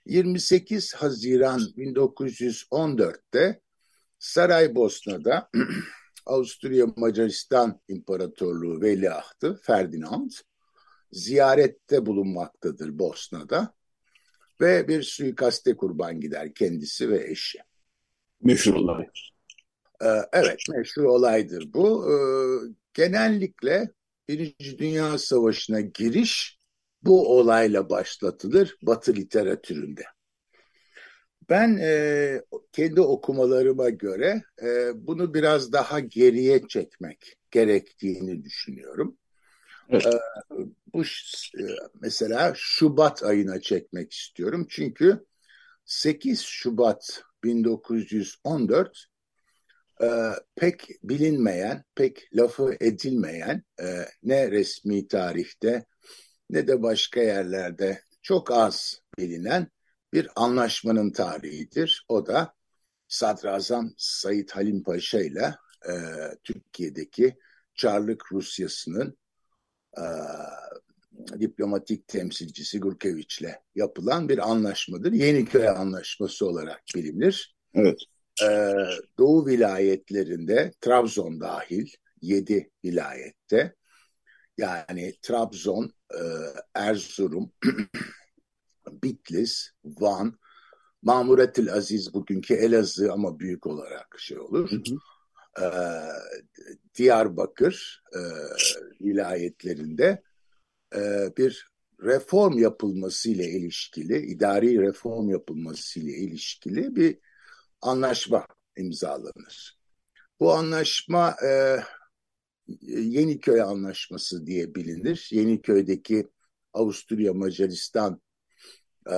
28 Haziran 1914'te Saraybosna'da Avusturya Macaristan İmparatorluğu Veliahtı Ferdinand ziyarette bulunmaktadır Bosna'da ve bir suikaste kurban gider kendisi ve eşi. Meşhur olay. Ee, evet meşhur olaydır bu. Ee, genellikle Birinci Dünya Savaşı'na giriş bu olayla başlatılır Batı literatüründe. Ben e, kendi okumalarıma göre e, bunu biraz daha geriye çekmek gerektiğini düşünüyorum. Evet. E, bu e, mesela Şubat ayına çekmek istiyorum. Çünkü 8 Şubat 1914 e, pek bilinmeyen, pek lafı edilmeyen e, ne resmi tarihte ne de başka yerlerde çok az bilinen bir anlaşmanın tarihidir. O da Sadrazam Said Halim Paşa ile e, Türkiye'deki Çarlık Rusyası'nın e, diplomatik temsilcisi Gurkeviç ile yapılan bir anlaşmadır. Yeniköy Anlaşması olarak bilinir. Evet. E, Doğu vilayetlerinde Trabzon dahil yedi vilayette yani Trabzon, e, Erzurum, Bitlis, Van, Mamuretil Aziz bugünkü Elazığ ama büyük olarak şey olur. Hı hı. Ee, Diyarbakır e, vilayetlerinde e, bir reform yapılması ile ilişkili, idari reform yapılması ile ilişkili bir anlaşma imzalanır. Bu anlaşma e, Yeniköy Anlaşması diye bilinir. Yeniköy'deki Avusturya Macaristan e,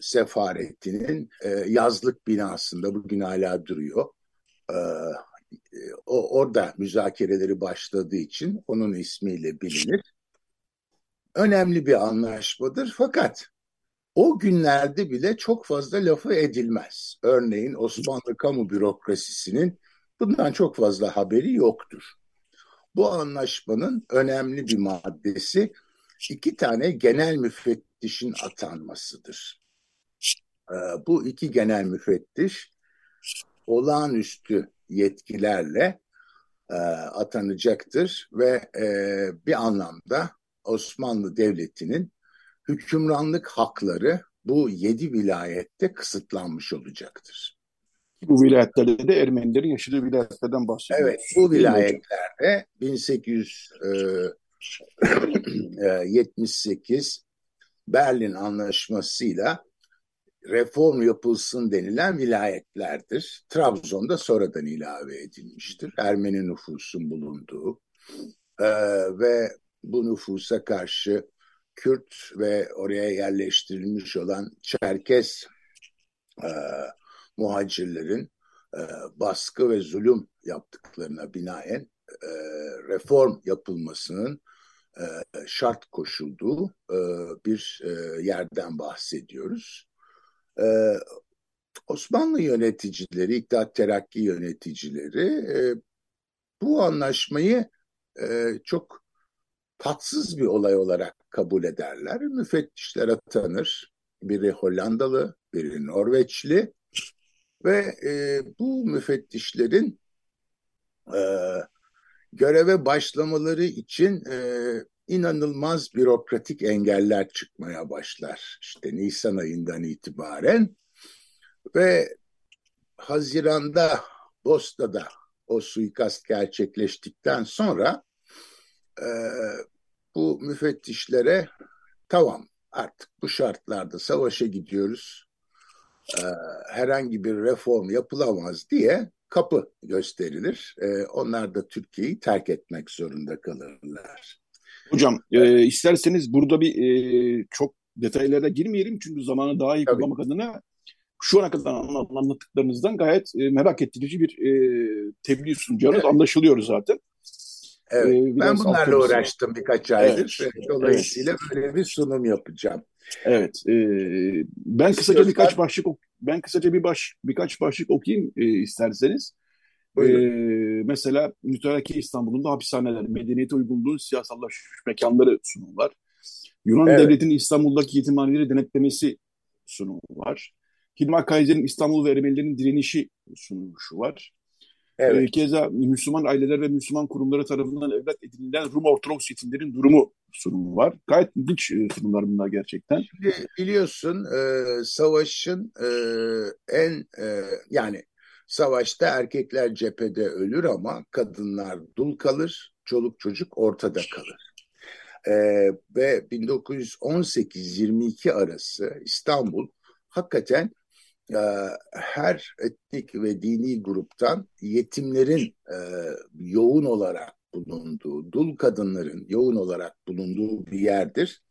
sefaretinin e, yazlık binasında bugün hala duruyor. E, o orada müzakereleri başladığı için onun ismiyle bilinir. Önemli bir anlaşmadır fakat o günlerde bile çok fazla lafı edilmez. Örneğin Osmanlı kamu bürokrasisinin bundan çok fazla haberi yoktur. Bu anlaşmanın önemli bir maddesi iki tane genel müfettişin atanmasıdır. Ee, bu iki genel müfettiş olağanüstü yetkilerle e, atanacaktır ve e, bir anlamda Osmanlı Devleti'nin hükümranlık hakları bu yedi vilayette kısıtlanmış olacaktır. Bu vilayetlerde de Ermenilerin yaşadığı vilayetlerden bahsediyoruz. Evet, bu vilayetlerde 1878 e, Berlin Anlaşması'yla reform yapılsın denilen vilayetlerdir. Trabzon'da sonradan ilave edilmiştir. Ermeni nüfusun bulunduğu ee, ve bu nüfusa karşı Kürt ve oraya yerleştirilmiş olan Çerkes e, muhacirlerin e, baskı ve zulüm yaptıklarına binaen e, reform yapılmasının e, şart koşulduğu e, bir e, yerden bahsediyoruz. Osmanlı yöneticileri, İttihat Terakki yöneticileri bu anlaşmayı çok tatsız bir olay olarak kabul ederler. Müfettişler atanır. Biri Hollandalı, biri Norveçli ve bu müfettişlerin göreve başlamaları için e, inanılmaz bürokratik engeller çıkmaya başlar. İşte Nisan ayından itibaren ve Haziran'da Bosna'da o suikast gerçekleştikten sonra e, bu müfettişlere tamam artık bu şartlarda savaşa gidiyoruz e, herhangi bir reform yapılamaz diye kapı gösterilir. E, onlar da Türkiye'yi terk etmek zorunda kalırlar. Hocam e, isterseniz burada bir e, çok detaylara girmeyelim çünkü zamanı daha iyi Tabii. kullanmak adına şu ana kadar anlattıklarınızdan gayet e, merak ettirici bir e, tebliğ sunacağınız evet. anlaşılıyor zaten. Evet, ee, ben bunlarla uğraştım birkaç aydır. Evet. Dolayısıyla evet. böyle bir sunum yapacağım. Evet, e, ben kısaca birkaç başlık ben kısaca bir baş birkaç başlık okuyayım e, isterseniz. E, mesela Mütareke İstanbul'un da hapishaneler, medeniyete uygunluğun siyasallaşmış mekanları sunumu var. Yunan evet. Devleti'nin İstanbul'daki yetimhaneleri denetlemesi sunumu var. Hilmi Kaiser'in İstanbul ve Ermenilerin direnişi sunulmuşu var. Evet. E, keza Müslüman aileler ve Müslüman kurumları tarafından evlat edinilen Rum Ortodoks yetimlerin durumu sunumu var. Gayet ilginç e, sunumlar bunlar gerçekten. Şimdi biliyorsun e, savaşın e, en e, yani savaşta erkekler cephede ölür ama kadınlar dul kalır, çoluk çocuk ortada kalır. E, ve 1918-22 arası İstanbul hakikaten e, her etnik ve dini gruptan yetimlerin e, yoğun olarak bulunduğu, dul kadınların yoğun olarak bulunduğu bir yerdir.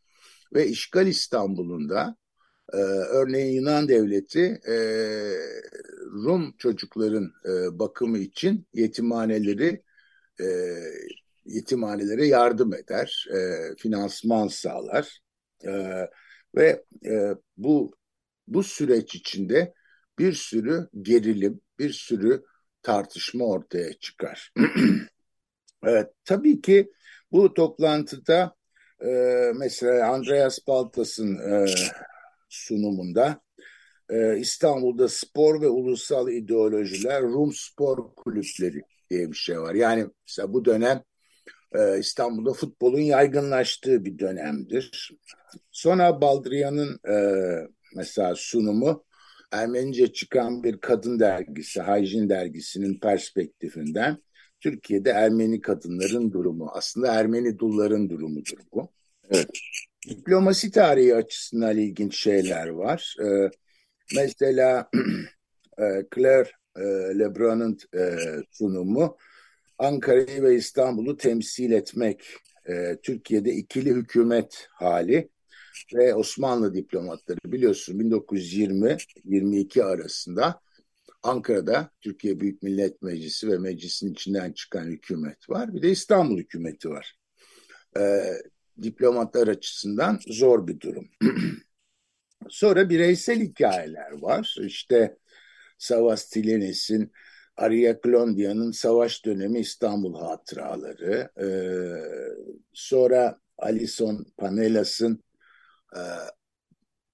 Ve işgal İstanbul'unda e, örneğin Yunan devleti e, Rum çocukların e, bakımı için yetimhaneleri e, yetimhanelere yardım eder, e, finansman sağlar e, ve e, bu bu süreç içinde bir sürü gerilim, bir sürü tartışma ortaya çıkar. evet, tabii ki bu toplantıda e, mesela Andreas Baltas'ın e, sunumunda e, İstanbul'da spor ve ulusal ideolojiler Rum spor kulüpleri diye bir şey var. Yani mesela bu dönem e, İstanbul'da futbolun yaygınlaştığı bir dönemdir. Sonra Baldrian'ın e, mesela sunumu Ermenice çıkan bir kadın dergisi, Hijin dergisinin perspektifinden Türkiye'de Ermeni kadınların durumu, aslında Ermeni dulların durumudur bu. Evet. Diplomasi tarihi açısından ilginç şeyler var. Ee, mesela e, Claire e, Lebrun'un e, sunumu Ankara'yı ve İstanbul'u temsil etmek, e, Türkiye'de ikili hükümet hali ve Osmanlı diplomatları biliyorsun 1920-22 arasında Ankara'da Türkiye Büyük Millet Meclisi ve meclisin içinden çıkan hükümet var. Bir de İstanbul hükümeti var. Ee, diplomatlar açısından zor bir durum. Sonra bireysel hikayeler var. İşte Savas Tilenes'in Arya Klondia'nın savaş dönemi İstanbul hatıraları. Ee, sonra Alison Panelas'ın e,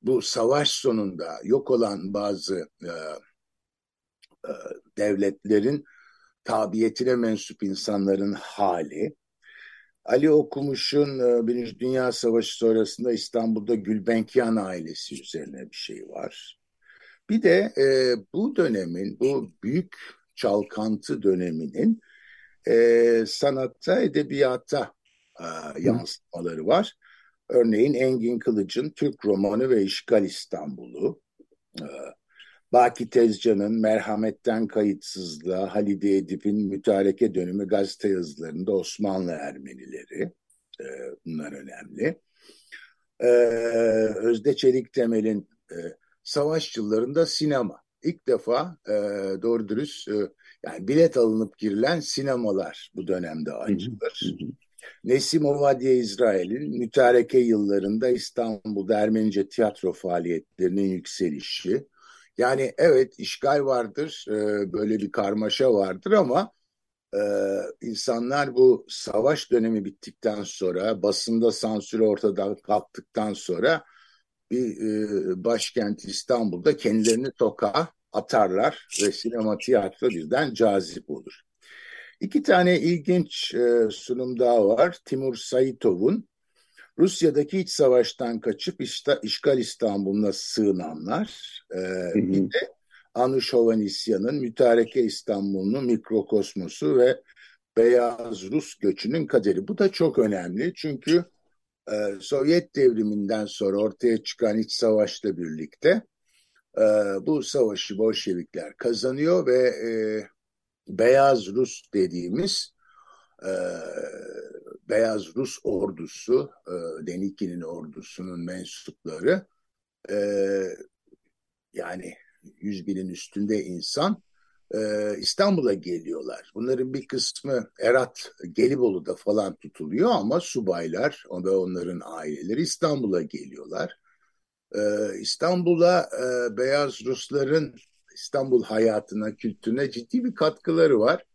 bu savaş sonunda yok olan bazı e, e, devletlerin tabiyetine mensup insanların hali. Ali Okumuş'un e, Birinci Dünya Savaşı sonrasında İstanbul'da Gülbenkian ailesi üzerine bir şey var. Bir de e, bu dönemin, bu büyük çalkantı döneminin e, sanatta, edebiyata e, yansımaları var. Örneğin Engin Kılıç'ın Türk romanı ve İşgal İstanbul'u, e, Baki Tezcan'ın Merhametten Kayıtsızlığa, Halide Edip'in Mütareke Dönümü gazete yazılarında Osmanlı Ermenileri, e, bunlar önemli. E, Özde Çelik Temel'in savaş yıllarında sinema. İlk defa doğru dürüst yani bilet alınıp girilen sinemalar bu dönemde açılır. Nesim Ovadye İsrail'in mütareke yıllarında İstanbul'da Ermenice tiyatro faaliyetlerinin yükselişi. Yani evet işgal vardır, e, böyle bir karmaşa vardır ama e, insanlar bu savaş dönemi bittikten sonra, basında sansür ortadan kalktıktan sonra bir e, başkent İstanbul'da kendilerini sokağa atarlar ve sinema tiyatro birden cazip olur. İki tane ilginç e, sunum daha var. Timur Saitov'un Rusya'daki iç savaştan kaçıp işte, işgal İstanbul'una sığınanlar. E, Bir de Anush Hovanesyan'ın Mütareke İstanbul'un mikrokosmosu ve beyaz Rus göçünün kaderi. Bu da çok önemli çünkü e, Sovyet devriminden sonra ortaya çıkan iç savaşla birlikte e, bu savaşı Bolşevikler kazanıyor ve e, Beyaz Rus dediğimiz e, Beyaz Rus ordusu, e, Denikin'in ordusunun mensupları e, yani yüz binin üstünde insan e, İstanbul'a geliyorlar. Bunların bir kısmı Erat, Gelibolu'da falan tutuluyor ama subaylar ve onların aileleri İstanbul'a geliyorlar. E, İstanbul'a e, Beyaz Rusların İstanbul hayatına, kültürüne ciddi bir katkıları var.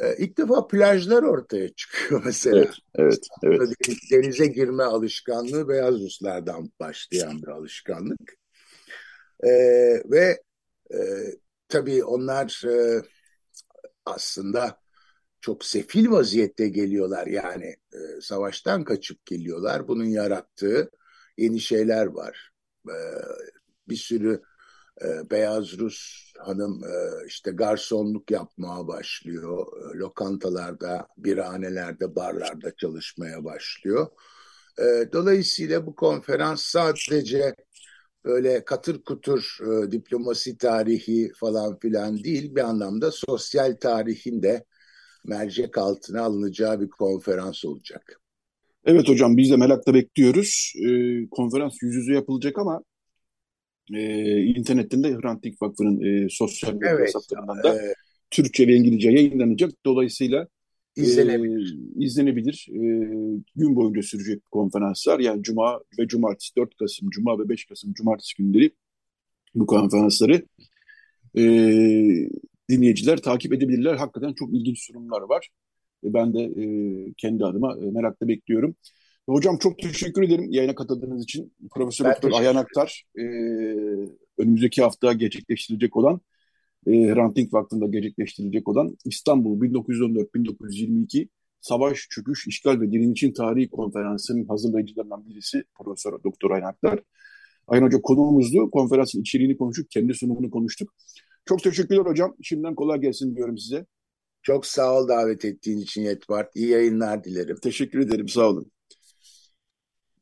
E, ilk defa plajlar ortaya çıkıyor mesela. Evet, evet, evet. Denize girme alışkanlığı Beyaz Ruslardan başlayan bir alışkanlık. E, ve e, tabii onlar e, aslında çok sefil vaziyette geliyorlar. Yani e, savaştan kaçıp geliyorlar. Bunun yarattığı yeni şeyler var. E, bir sürü e, beyaz Rus hanım e, işte garsonluk yapmaya başlıyor. E, lokantalarda, birhanelerde, barlarda çalışmaya başlıyor. E, dolayısıyla bu konferans sadece öyle katır kutur diplomasi tarihi falan filan değil bir anlamda sosyal tarihin de mercek altına alınacağı bir konferans olacak. Evet hocam biz de merakla bekliyoruz. E, konferans yüz yüze yapılacak ama e, internetten de Hrant Dink Vakfı'nın e, sosyal medya evet, hesaplarından da e, Türkçe ve İngilizce yayınlanacak. Dolayısıyla izlenebilir. E, izlenebilir. E, gün boyunca sürecek konferanslar yani Cuma ve Cumartesi 4 Kasım, Cuma ve 5 Kasım Cumartesi günleri bu konferansları e, dinleyiciler takip edebilirler. Hakikaten çok ilginç sunumlar var. E, ben de e, kendi adıma e, merakla bekliyorum. Hocam çok teşekkür ederim yayına katıldığınız için. Profesör Doktor Ayhan Aktar e, önümüzdeki hafta gerçekleştirilecek olan e, Hrant Dink Vakfı'nda gerçekleştirilecek olan İstanbul 1914-1922 Savaş, Çöküş, İşgal ve Direnişin Tarihi Konferansı'nın hazırlayıcılarından birisi Profesör Doktor Ayhan Aktar. Ayhan Hoca konuğumuzdu. Konferansın içeriğini konuştuk, kendi sunumunu konuştuk. Çok teşekkürler hocam. Şimdiden kolay gelsin diyorum size. Çok sağ ol davet ettiğin için Yetvart. İyi yayınlar dilerim. Teşekkür ederim. Sağ olun.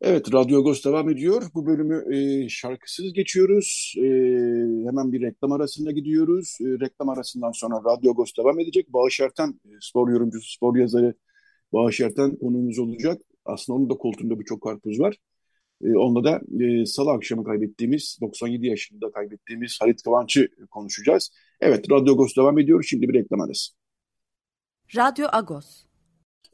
Evet, Radyo Agos devam ediyor. Bu bölümü e, şarkısız geçiyoruz. E, hemen bir reklam arasında gidiyoruz. E, reklam arasından sonra Radyo Agos devam edecek. Bağış Erten, e, spor yorumcusu, spor yazarı Bağış Erten konuğumuz olacak. Aslında onun da koltuğunda birçok karpuz var. E, onda da e, salı akşamı kaybettiğimiz, 97 yaşında kaybettiğimiz Halit Kıvanç'ı konuşacağız. Evet, Radyo Agos devam ediyor. Şimdi bir reklam arası. Radyo Agos.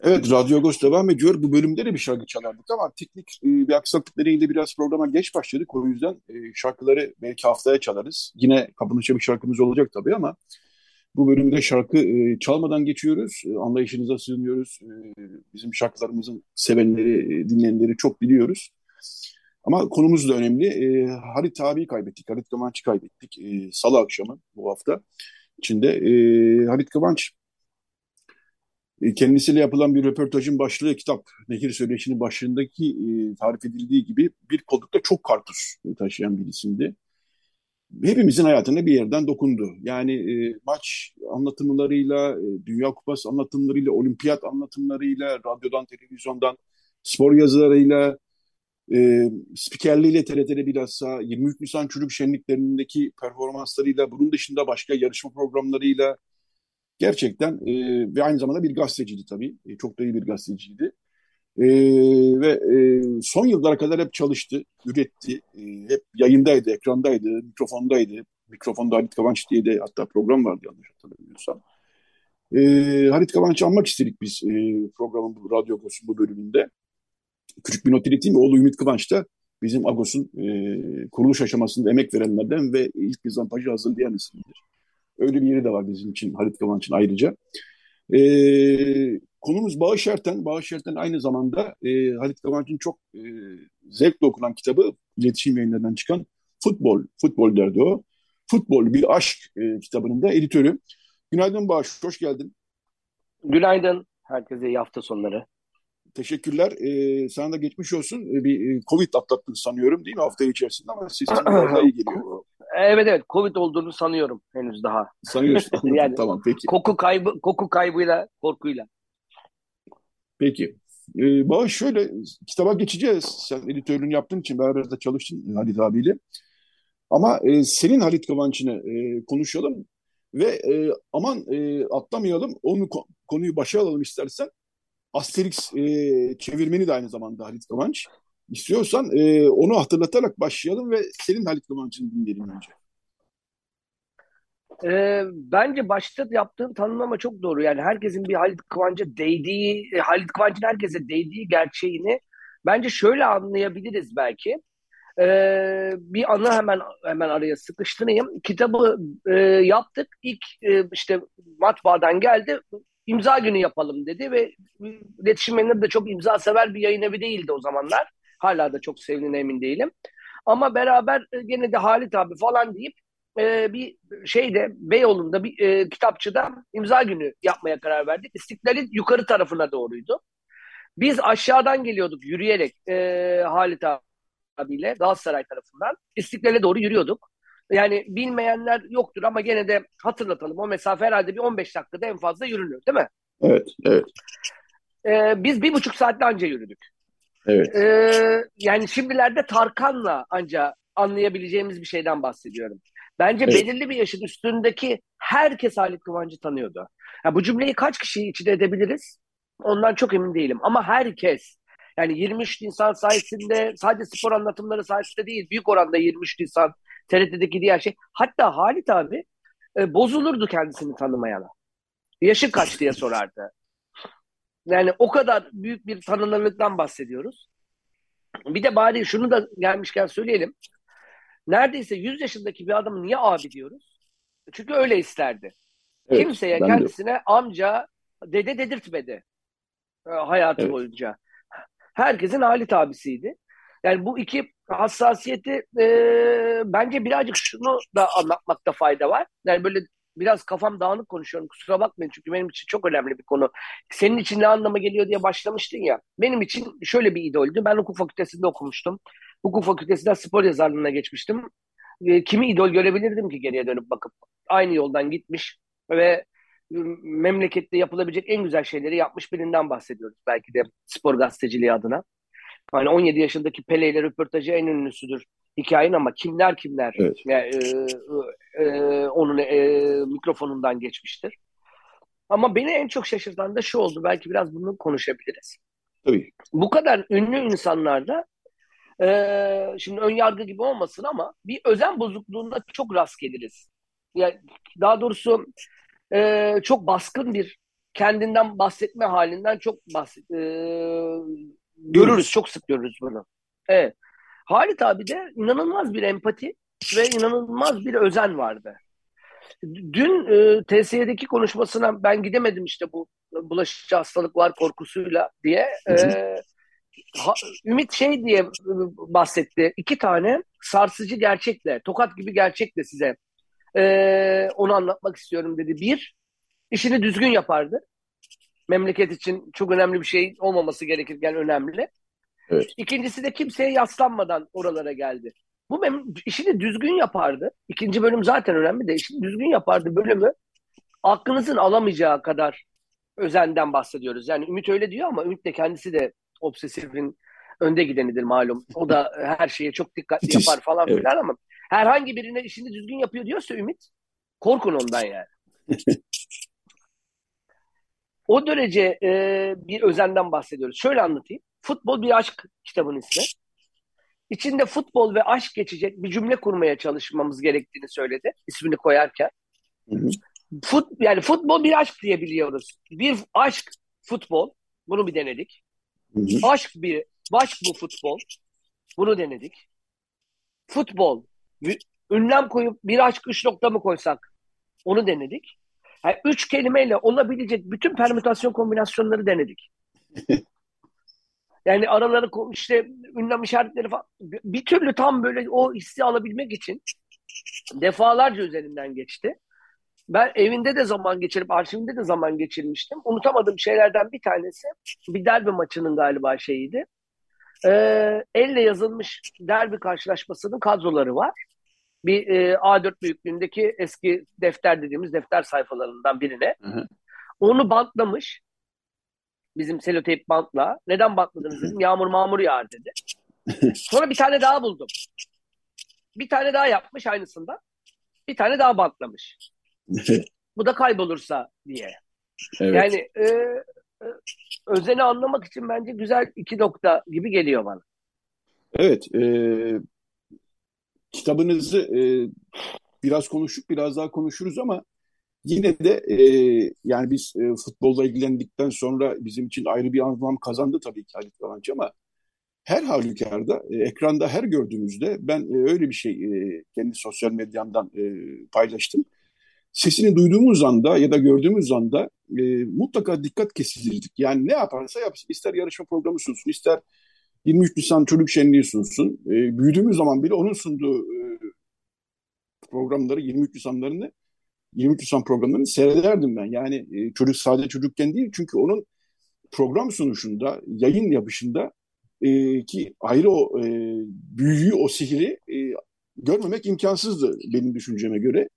Evet, Radyo Agos devam ediyor. Bu bölümde de bir şarkı çalardık ama teknik e, bir aksaklık nedeniyle biraz programa geç başladık. O yüzden e, şarkıları belki haftaya çalarız. Yine kapanışa bir şarkımız olacak tabii ama bu bölümde şarkı e, çalmadan geçiyoruz. E, anlayışınıza sığınıyoruz. E, bizim şarkılarımızın sevenleri, e, dinleyenleri çok biliyoruz. Ama konumuz da önemli. E, Halit abiyi kaybettik. Halit Kıvanç'ı kaybettik. E, Salı akşamı bu hafta içinde. E, Halit Kıvanç kendisiyle yapılan bir röportajın başlığı kitap Nehir Söyleşi'nin başlığındaki e, tarif edildiği gibi bir koldukta çok karpuz taşıyan bir isimdi. Hepimizin hayatına bir yerden dokundu. Yani e, maç anlatımlarıyla, e, Dünya Kupası anlatımlarıyla, olimpiyat anlatımlarıyla, radyodan, televizyondan, spor yazılarıyla, e, spikerliğiyle TRT'de bilhassa 23 Nisan Çocuk Şenliklerindeki performanslarıyla, bunun dışında başka yarışma programlarıyla, Gerçekten e, ve aynı zamanda bir gazeteciydi tabii. E, çok da iyi bir gazeteciydi. E, ve e, son yıllara kadar hep çalıştı, üretti. E, hep yayındaydı, ekrandaydı, mikrofondaydı. Mikrofonda Halit Kıvanç diye de hatta program vardı yanlış hatırlamıyorsam. E, Halit Kıvanç'ı anmak istedik biz e, programın bu Radyo Agos'un bu bölümünde. Küçük bir not ileteyim. Oğlu Ümit Kıvanç da bizim Agos'un e, kuruluş aşamasında emek verenlerden ve ilk mizampajı hazırlayan isimdir. Öyle bir yeri de var bizim için Halit Kıvanç'ın ayrıca. E, konumuz Bağış Erten. Bağış Erten aynı zamanda e, Halit Kıvanç'ın çok e, zevkle okunan kitabı iletişim yayınlarından çıkan Futbol, Futbol derdi o. Futbol Bir Aşk e, kitabının da editörü. Günaydın Bağış, hoş geldin. Günaydın, herkese iyi hafta sonları. Teşekkürler. Ee, sana da geçmiş olsun. Ee, bir e, Covid atlattın sanıyorum değil mi hafta içerisinde ama sistem daha iyi geliyor. Evet evet Covid olduğunu sanıyorum henüz daha. Sanıyorsun. yani tamam peki. Koku kaybı koku kaybıyla korkuyla. Peki. Ee, Bağış şöyle kitaba geçeceğiz. Sen editörlüğünü yaptığın için beraber de çalıştın Halit abiyle. Ama e, senin Halit Kıvanç'ını e, konuşalım ve e, aman e, atlamayalım, onu konuyu başa alalım istersen. Asterix e, çevirmeni de aynı zamanda Halit Kıvanç. İstiyorsan e, onu hatırlatarak başlayalım ve senin Halit Kıvanç'ını dinleyelim önce. E, bence başta yaptığın tanımlama çok doğru. Yani herkesin bir Halit Kıvanç'a değdiği, e, Halit Kıvanç'ın herkese değdiği gerçeğini bence şöyle anlayabiliriz belki. E, bir anı hemen hemen araya sıkıştırayım. Kitabı e, yaptık. İlk e, işte matbaadan geldi. İmza günü yapalım dedi ve iletişim de çok imza sever bir yayın evi değildi o zamanlar. Hala da çok sevdiğine emin değilim. Ama beraber e, gene de Halit abi falan deyip e, bir şeyde Beyoğlu'nda bir e, kitapçıda imza günü yapmaya karar verdik. İstiklal'in yukarı tarafına doğruydu. Biz aşağıdan geliyorduk yürüyerek e, Halit abiyle Galatasaray tarafından. İstiklal'e doğru yürüyorduk. Yani bilmeyenler yoktur ama gene de hatırlatalım. O mesafe herhalde bir 15 dakikada en fazla yürünür değil mi? Evet, evet. Ee, biz bir buçuk saatte anca yürüdük. Evet. Ee, yani şimdilerde Tarkan'la anca anlayabileceğimiz bir şeyden bahsediyorum. Bence evet. belirli bir yaşın üstündeki herkes Halit Kıvancı tanıyordu. Yani bu cümleyi kaç kişiyi içine edebiliriz? Ondan çok emin değilim. Ama herkes yani 23 Nisan sayesinde sadece spor anlatımları sayesinde değil büyük oranda 23 Nisan TRT'deki diğer şey. Hatta Halit abi e, bozulurdu kendisini tanımayana. Yaşı kaç diye sorardı. Yani o kadar büyük bir tanınırlıktan bahsediyoruz. Bir de bari şunu da gelmişken söyleyelim. Neredeyse 100 yaşındaki bir adamı niye abi diyoruz? Çünkü öyle isterdi. Evet, Kimseye kendisine de. amca, dede dedirtmedi e, hayatı evet. boyunca. Herkesin Halit abisiydi. Yani bu iki hassasiyeti e, bence birazcık şunu da anlatmakta fayda var. Yani böyle biraz kafam dağınık konuşuyorum kusura bakmayın çünkü benim için çok önemli bir konu. Senin için ne anlama geliyor diye başlamıştın ya. Benim için şöyle bir idoldü. Ben hukuk fakültesinde okumuştum. Hukuk fakültesinden spor yazarlığına geçmiştim. E, kimi idol görebilirdim ki geriye dönüp bakıp. Aynı yoldan gitmiş ve memlekette yapılabilecek en güzel şeyleri yapmış birinden bahsediyoruz. Belki de spor gazeteciliği adına. Hani 17 yaşındaki Pele ile röportajı en ünlüsüdür hikayenin ama kimler kimler evet. yani, e, e, onun e, mikrofonundan geçmiştir. Ama beni en çok şaşırtan da şu oldu. Belki biraz bunu konuşabiliriz. Tabii. Bu kadar ünlü insanlarda e, şimdi ön yargı gibi olmasın ama bir özen bozukluğunda çok rast geliriz. Yani daha doğrusu e, çok baskın bir kendinden bahsetme halinden çok bahset, e, görürüz. Çok sık görürüz bunu. Evet. Halit abi de inanılmaz bir empati ve inanılmaz bir özen vardı. Dün e, TSE'deki konuşmasına ben gidemedim işte bu bulaşıcı hastalıklar korkusuyla diye. E, ha, Ümit şey diye e, bahsetti. İki tane sarsıcı gerçekle, tokat gibi gerçekle size e, onu anlatmak istiyorum dedi. Bir, işini düzgün yapardı. Memleket için çok önemli bir şey olmaması gerekirken önemli. Evet. İkincisi de kimseye yaslanmadan oralara geldi. Bu işini düzgün yapardı. İkinci bölüm zaten önemli de işini düzgün yapardı bölümü. Aklınızın alamayacağı kadar özenden bahsediyoruz. Yani Ümit öyle diyor ama Ümit de kendisi de obsesifin önde gidenidir malum. O da her şeye çok dikkatli yapar falan evet. filan ama herhangi birine işini düzgün yapıyor diyorsa Ümit korkun ondan yani. o derece e, bir özenden bahsediyoruz. Şöyle anlatayım. Futbol bir aşk kitabın ismi. İçinde futbol ve aşk geçecek bir cümle kurmaya çalışmamız gerektiğini söyledi ismini koyarken. Hı hı. Fut, yani futbol bir aşk diye biliyoruz. Bir aşk futbol. Bunu bir denedik. Hı hı. Aşk bir aşk bu futbol. Bunu denedik. Futbol. Ünlem koyup bir aşk üç nokta mı koysak? Onu denedik. Yani üç kelimeyle olabilecek bütün permütasyon kombinasyonları denedik. Yani araları işte ünlem işaretleri falan bir türlü tam böyle o hissi alabilmek için defalarca üzerinden geçti. Ben evinde de zaman geçirip arşivinde de zaman geçirmiştim. Unutamadığım şeylerden bir tanesi bir derbi maçının galiba şeyiydi. Ee, elle yazılmış derbi karşılaşmasının kadroları var. Bir e, A4 büyüklüğündeki eski defter dediğimiz defter sayfalarından birine. Hı hı. Onu bantlamış bizim seloteyp bantla. Neden bantladınız dedim. Yağmur mağmur yağar dedi. Sonra bir tane daha buldum. bir tane daha yapmış aynısından. Bir tane daha bantlamış. Bu da kaybolursa diye. Evet. Yani e, e, özeni anlamak için bence güzel iki nokta gibi geliyor bana. Evet. E, kitabınızı e, biraz konuştuk, biraz daha konuşuruz ama yine de e, yani biz e, futbolla ilgilendikten sonra bizim için ayrı bir anlam kazandı tabii ki Halit Kavancı ama her halükarda e, ekranda her gördüğümüzde ben e, öyle bir şey e, kendi sosyal medyamdan e, paylaştım. Sesini duyduğumuz anda ya da gördüğümüz anda e, mutlaka dikkat kesilirdik. Yani ne yaparsa yapsın. ister yarışma programı sunsun, ister 23 Nisan Çocuk Şenliği sunsun. E, büyüdüğümüz zaman bile onun sunduğu e, programları, 23 Nisanlarını 23 Nisan programlarını seyrederdim ben. Yani e, çocuk sadece çocukken değil çünkü onun program sunuşunda, yayın yapışında e, ki ayrı o e, büyüyü, o sihri e, görmemek imkansızdı benim düşünceme göre.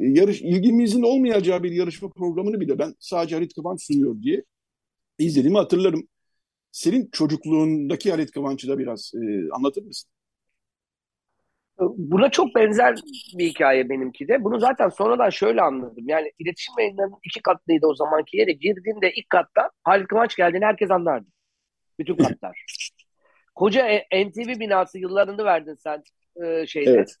E, yarış ilgimizin olmayacağı bir yarışma programını bile ben sadece Halit Kıvanç sunuyor diye izlediğimi hatırlarım. Senin çocukluğundaki Halit Kıvanç'ı da biraz e, anlatır mısın? Buna çok benzer bir hikaye benimki de. Bunu zaten sonradan şöyle anladım. Yani iletişim yayınlarının iki katlıydı o zamanki yere. Girdiğinde ilk katta Halit Kıvanç geldiğini herkes anlardı. Bütün katlar. Koca e, NTV binası yıllarını verdin sen e, şeyde. Evet.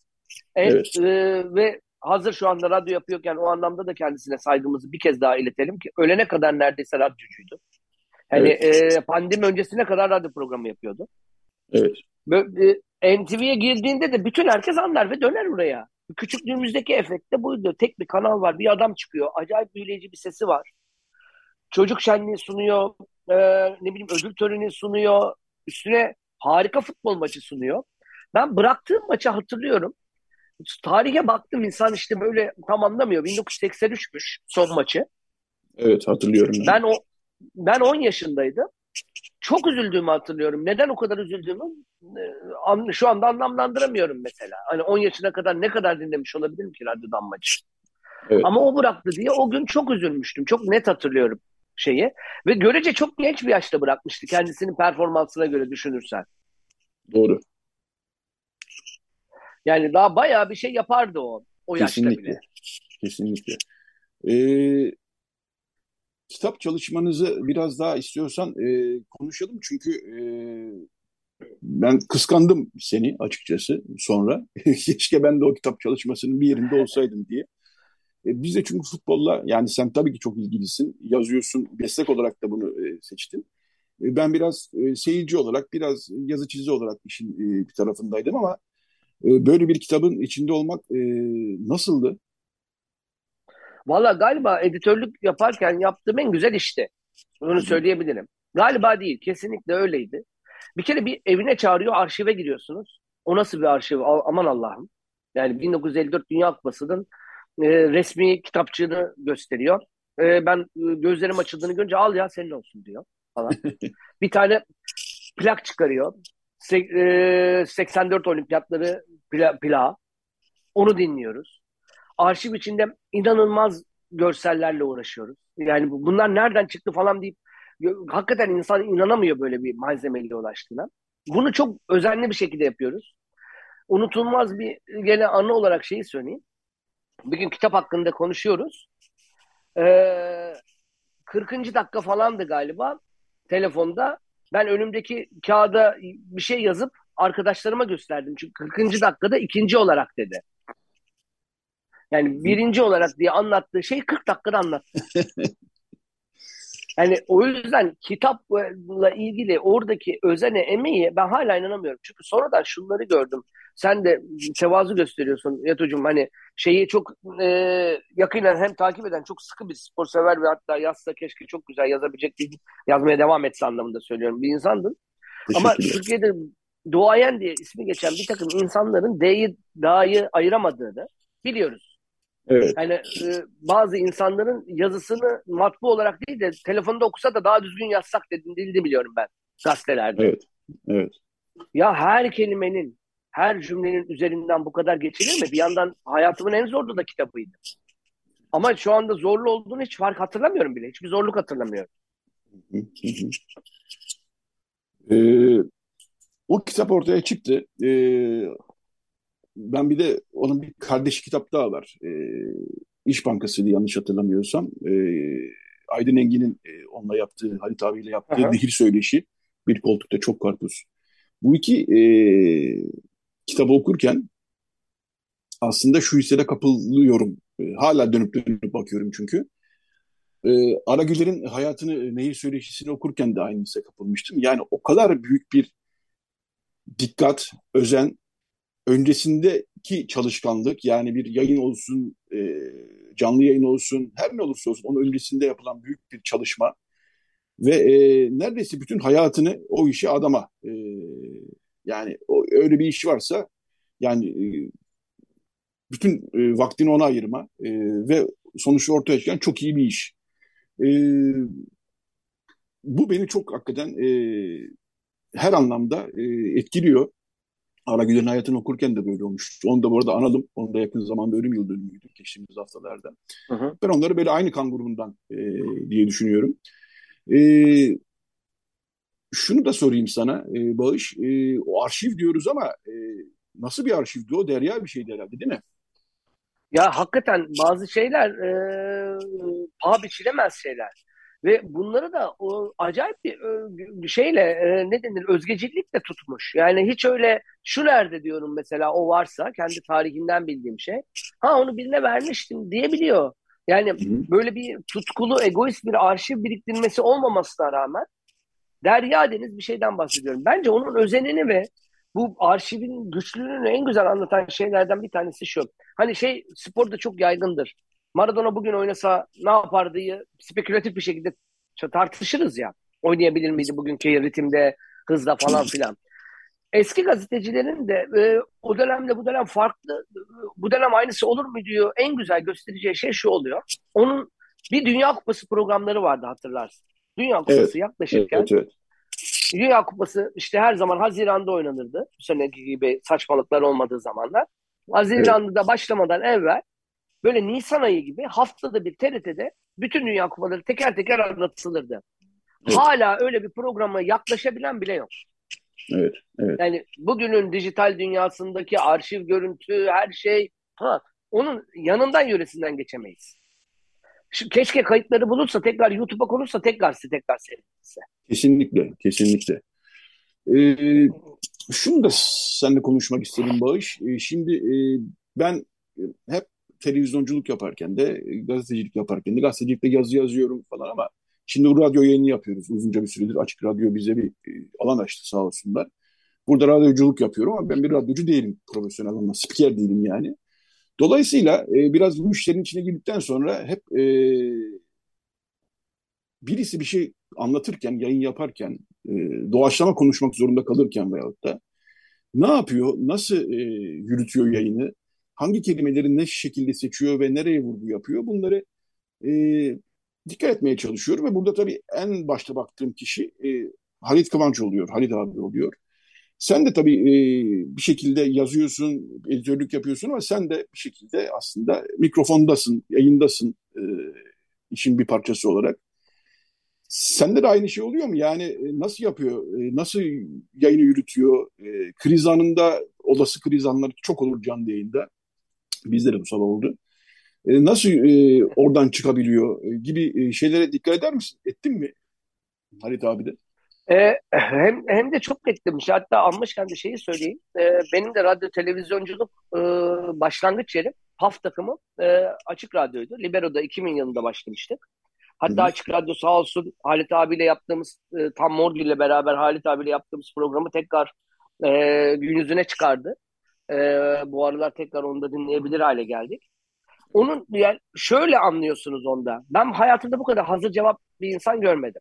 En, evet. E, ve hazır şu anda radyo yapıyorken o anlamda da kendisine saygımızı bir kez daha iletelim ki ölene kadar neredeyse radyocuydu. Hani evet. e, pandemi öncesine kadar radyo programı yapıyordu. Evet. E, NTV'ye girdiğinde de bütün herkes anlar ve döner oraya. Küçüklüğümüzdeki efekt de buydu. Tek bir kanal var, bir adam çıkıyor. Acayip büyüleyici bir sesi var. Çocuk şenliği sunuyor, e, ne bileyim ödül töreni sunuyor. Üstüne harika futbol maçı sunuyor. Ben bıraktığım maçı hatırlıyorum. Tarihe baktım insan işte böyle tam anlamıyor. 1983'müş son maçı. Evet hatırlıyorum. Ben o ben 10 yaşındaydım. Çok üzüldüğümü hatırlıyorum. Neden o kadar üzüldüğümü e, şu anda anlamlandıramıyorum mesela. Hani 10 yaşına kadar ne kadar dinlemiş olabilirim ki radyodan maçı. Evet. Ama o bıraktı diye o gün çok üzülmüştüm. Çok net hatırlıyorum şeyi. Ve görece çok genç bir yaşta bırakmıştı kendisinin performansına göre düşünürsen. Doğru. Yani daha bayağı bir şey yapardı o. O Kesinlikle. yaşta bile. Kesinlikle. Ee, kitap çalışmanızı biraz daha istiyorsan e, konuşalım. Çünkü e, ben kıskandım seni açıkçası sonra. Keşke ben de o kitap çalışmasının bir yerinde olsaydım diye. E, biz de çünkü futbolla yani sen tabii ki çok ilgilisin. Yazıyorsun. Meslek olarak da bunu e, seçtin. E, ben biraz e, seyirci olarak, biraz yazı çizi olarak işin e, bir tarafındaydım ama e, böyle bir kitabın içinde olmak e, nasıldı? Valla galiba editörlük yaparken yaptığım en güzel işti. Bunu söyleyebilirim. Galiba değil, kesinlikle öyleydi. Bir kere bir evine çağırıyor, arşive giriyorsunuz. O nasıl bir arşiv? Aman Allah'ım. Yani 1954 Dünya Kupası'nın e, resmi kitapçığını gösteriyor. E, ben e, gözlerim açıldığını görünce al ya senin olsun diyor falan. bir tane plak çıkarıyor. Se, e, 84 olimpiyatları pla, plağı. Onu dinliyoruz. Arşiv içinde inanılmaz görsellerle uğraşıyoruz. Yani bunlar nereden çıktı falan deyip hakikaten insan inanamıyor böyle bir malzemeliğe ulaştığına. Bunu çok özenli bir şekilde yapıyoruz. Unutulmaz bir gene anı olarak şeyi söyleyeyim. Bir gün kitap hakkında konuşuyoruz. Ee, 40. dakika falandı galiba telefonda. Ben önümdeki kağıda bir şey yazıp arkadaşlarıma gösterdim. Çünkü 40. dakikada ikinci olarak dedi. Yani birinci olarak diye anlattığı şey 40 dakikada anlattı. Yani o yüzden kitapla ilgili oradaki özene emeği ben hala inanamıyorum. Çünkü sonradan şunları gördüm. Sen de tevazu gösteriyorsun Yatocuğum. Hani şeyi çok e, yakinen hem takip eden çok sıkı bir spor sever ve hatta yazsa keşke çok güzel yazabilecek bir yazmaya devam etse anlamında söylüyorum bir insandın. Ama Türkiye'de doğayan diye ismi geçen bir takım insanların D'yi Da'yı ayıramadığını biliyoruz. Evet. Yani e, bazı insanların yazısını matbu olarak değil de telefonda okusa da daha düzgün yazsak dediğini biliyorum ben gazetelerde. Evet. Evet. Ya her kelimenin, her cümlenin üzerinden bu kadar geçilir mi? Bir yandan hayatımın en zorlu da kitabıydı. Ama şu anda zorlu olduğunu hiç fark hatırlamıyorum bile. Hiçbir zorluk hatırlamıyorum. ee, o kitap ortaya çıktı. Ee, ben bir de onun bir kardeş kitap daha var. E, İş Bankası'ydı yanlış hatırlamıyorsam. E, Aydın Engin'in e, onunla yaptığı, Halit abiyle yaptığı Aha. Nehir Söyleşi. Bir koltukta çok karpuz. Bu iki e, kitabı okurken aslında şu hissede kapılıyorum. E, hala dönüp dönüp bakıyorum çünkü. E, Aragüler'in hayatını, Nehir Söyleşisi'ni okurken de aynı hisse kapılmıştım. Yani o kadar büyük bir dikkat, özen, öncesindeki çalışkanlık yani bir yayın olsun, e, canlı yayın olsun, her ne olursa olsun onun öncesinde yapılan büyük bir çalışma ve e, neredeyse bütün hayatını o işe adama e, yani o, öyle bir iş varsa yani e, bütün e, vaktini ona ayırma e, ve sonuçta ortaya çıkan çok iyi bir iş. E, bu beni çok hakikaten e, her anlamda e, etkiliyor. Ara Güler'in hayatını okurken de böyle olmuştu. Onu da bu arada analım. Onu da yakın zamanda ölüm yıl dönümüydü geçtiğimiz haftalarda. Hı hı. Ben onları böyle aynı kan grubundan e, diye düşünüyorum. E, şunu da sorayım sana e, Bağış. E, o arşiv diyoruz ama e, nasıl bir arşivdi o? Derya bir şeydi herhalde değil mi? Ya hakikaten bazı şeyler e, paha biçilemez şeyler. Ve bunları da o acayip bir, bir şeyle e, ne denir özgecilikle tutmuş. Yani hiç öyle şu nerede diyorum mesela o varsa kendi tarihinden bildiğim şey. Ha onu birine vermiştim diyebiliyor. Yani böyle bir tutkulu egoist bir arşiv biriktirmesi olmamasına rağmen Derya Deniz bir şeyden bahsediyorum. Bence onun özenini ve bu arşivin güçlülüğünü en güzel anlatan şeylerden bir tanesi şu. Hani şey sporda çok yaygındır. Maradona bugün oynasa ne yapar diye spekülatif bir şekilde tartışırız ya. Oynayabilir miydi bugünkü ritimde, hızla falan filan. Eski gazetecilerin de e, o dönemde bu dönem farklı, bu dönem aynısı olur mu diyor. En güzel göstereceği şey şu oluyor. Onun bir Dünya Kupası programları vardı hatırlarsın. Dünya Kupası evet. yaklaşırken evet, evet. Dünya Kupası işte her zaman Haziran'da oynanırdı. Bu seneki gibi saçmalıklar olmadığı zamanlar. Haziran'da evet. başlamadan evvel böyle Nisan ayı gibi haftada bir TRT'de bütün Dünya Kupaları teker teker anlatılırdı. Evet. Hala öyle bir programa yaklaşabilen bile yok. Evet, evet. Yani bugünün dijital dünyasındaki arşiv görüntü, her şey ha, onun yanından yöresinden geçemeyiz. Şu, keşke kayıtları bulursa tekrar YouTube'a konursa tekrar tekrar seyredilse. Kesinlikle, kesinlikle. Ee, şunu da seninle konuşmak istedim Bağış. Ee, şimdi e, ben hep televizyonculuk yaparken de, gazetecilik yaparken de, gazetecilikte yazı yazıyorum falan ama şimdi radyo yayını yapıyoruz. Uzunca bir süredir Açık Radyo bize bir e, alan açtı sağ olsunlar. Burada radyoculuk yapıyorum ama ben bir radyocu değilim profesyonel anlamda. Spiker değilim yani. Dolayısıyla e, biraz bu işlerin içine girdikten sonra hep e, birisi bir şey anlatırken, yayın yaparken, e, doğaçlama konuşmak zorunda kalırken veyahut da ne yapıyor, nasıl e, yürütüyor yayını, hangi kelimeleri ne şekilde seçiyor ve nereye vurgu yapıyor bunları e, dikkat etmeye çalışıyorum ve burada tabii en başta baktığım kişi e, Halit Kıvanç oluyor, Halit abi oluyor. Sen de tabii e, bir şekilde yazıyorsun, editörlük yapıyorsun ama sen de bir şekilde aslında mikrofondasın, yayındasın e, işin bir parçası olarak. Sende de aynı şey oluyor mu? Yani e, nasıl yapıyor, e, nasıl yayını yürütüyor? E, kriz anında, olası kriz anları çok olur canlı yayında. Bizde de bu sabah oldu. E, nasıl e, oradan çıkabiliyor e, gibi e, şeylere dikkat eder misin? Ettin mi Halit abi de? E, hem, hem de çok ettirmiş. Hatta almışken de şeyi söyleyeyim. E, benim de radyo televizyonculuk e, başlangıç yerim. PAF takımı e, Açık Radyo'ydu. Libero'da 2000 yılında başlamıştık. Hatta Hı-hı. Açık Radyo sağ olsun Halit abiyle yaptığımız, e, tam Mordi ile beraber Halit abiyle yaptığımız programı tekrar e, gün yüzüne çıkardı. E, bu aralar tekrar onu da dinleyebilir hale geldik. Onun yani şöyle anlıyorsunuz onda. Ben hayatımda bu kadar hazır cevap bir insan görmedim.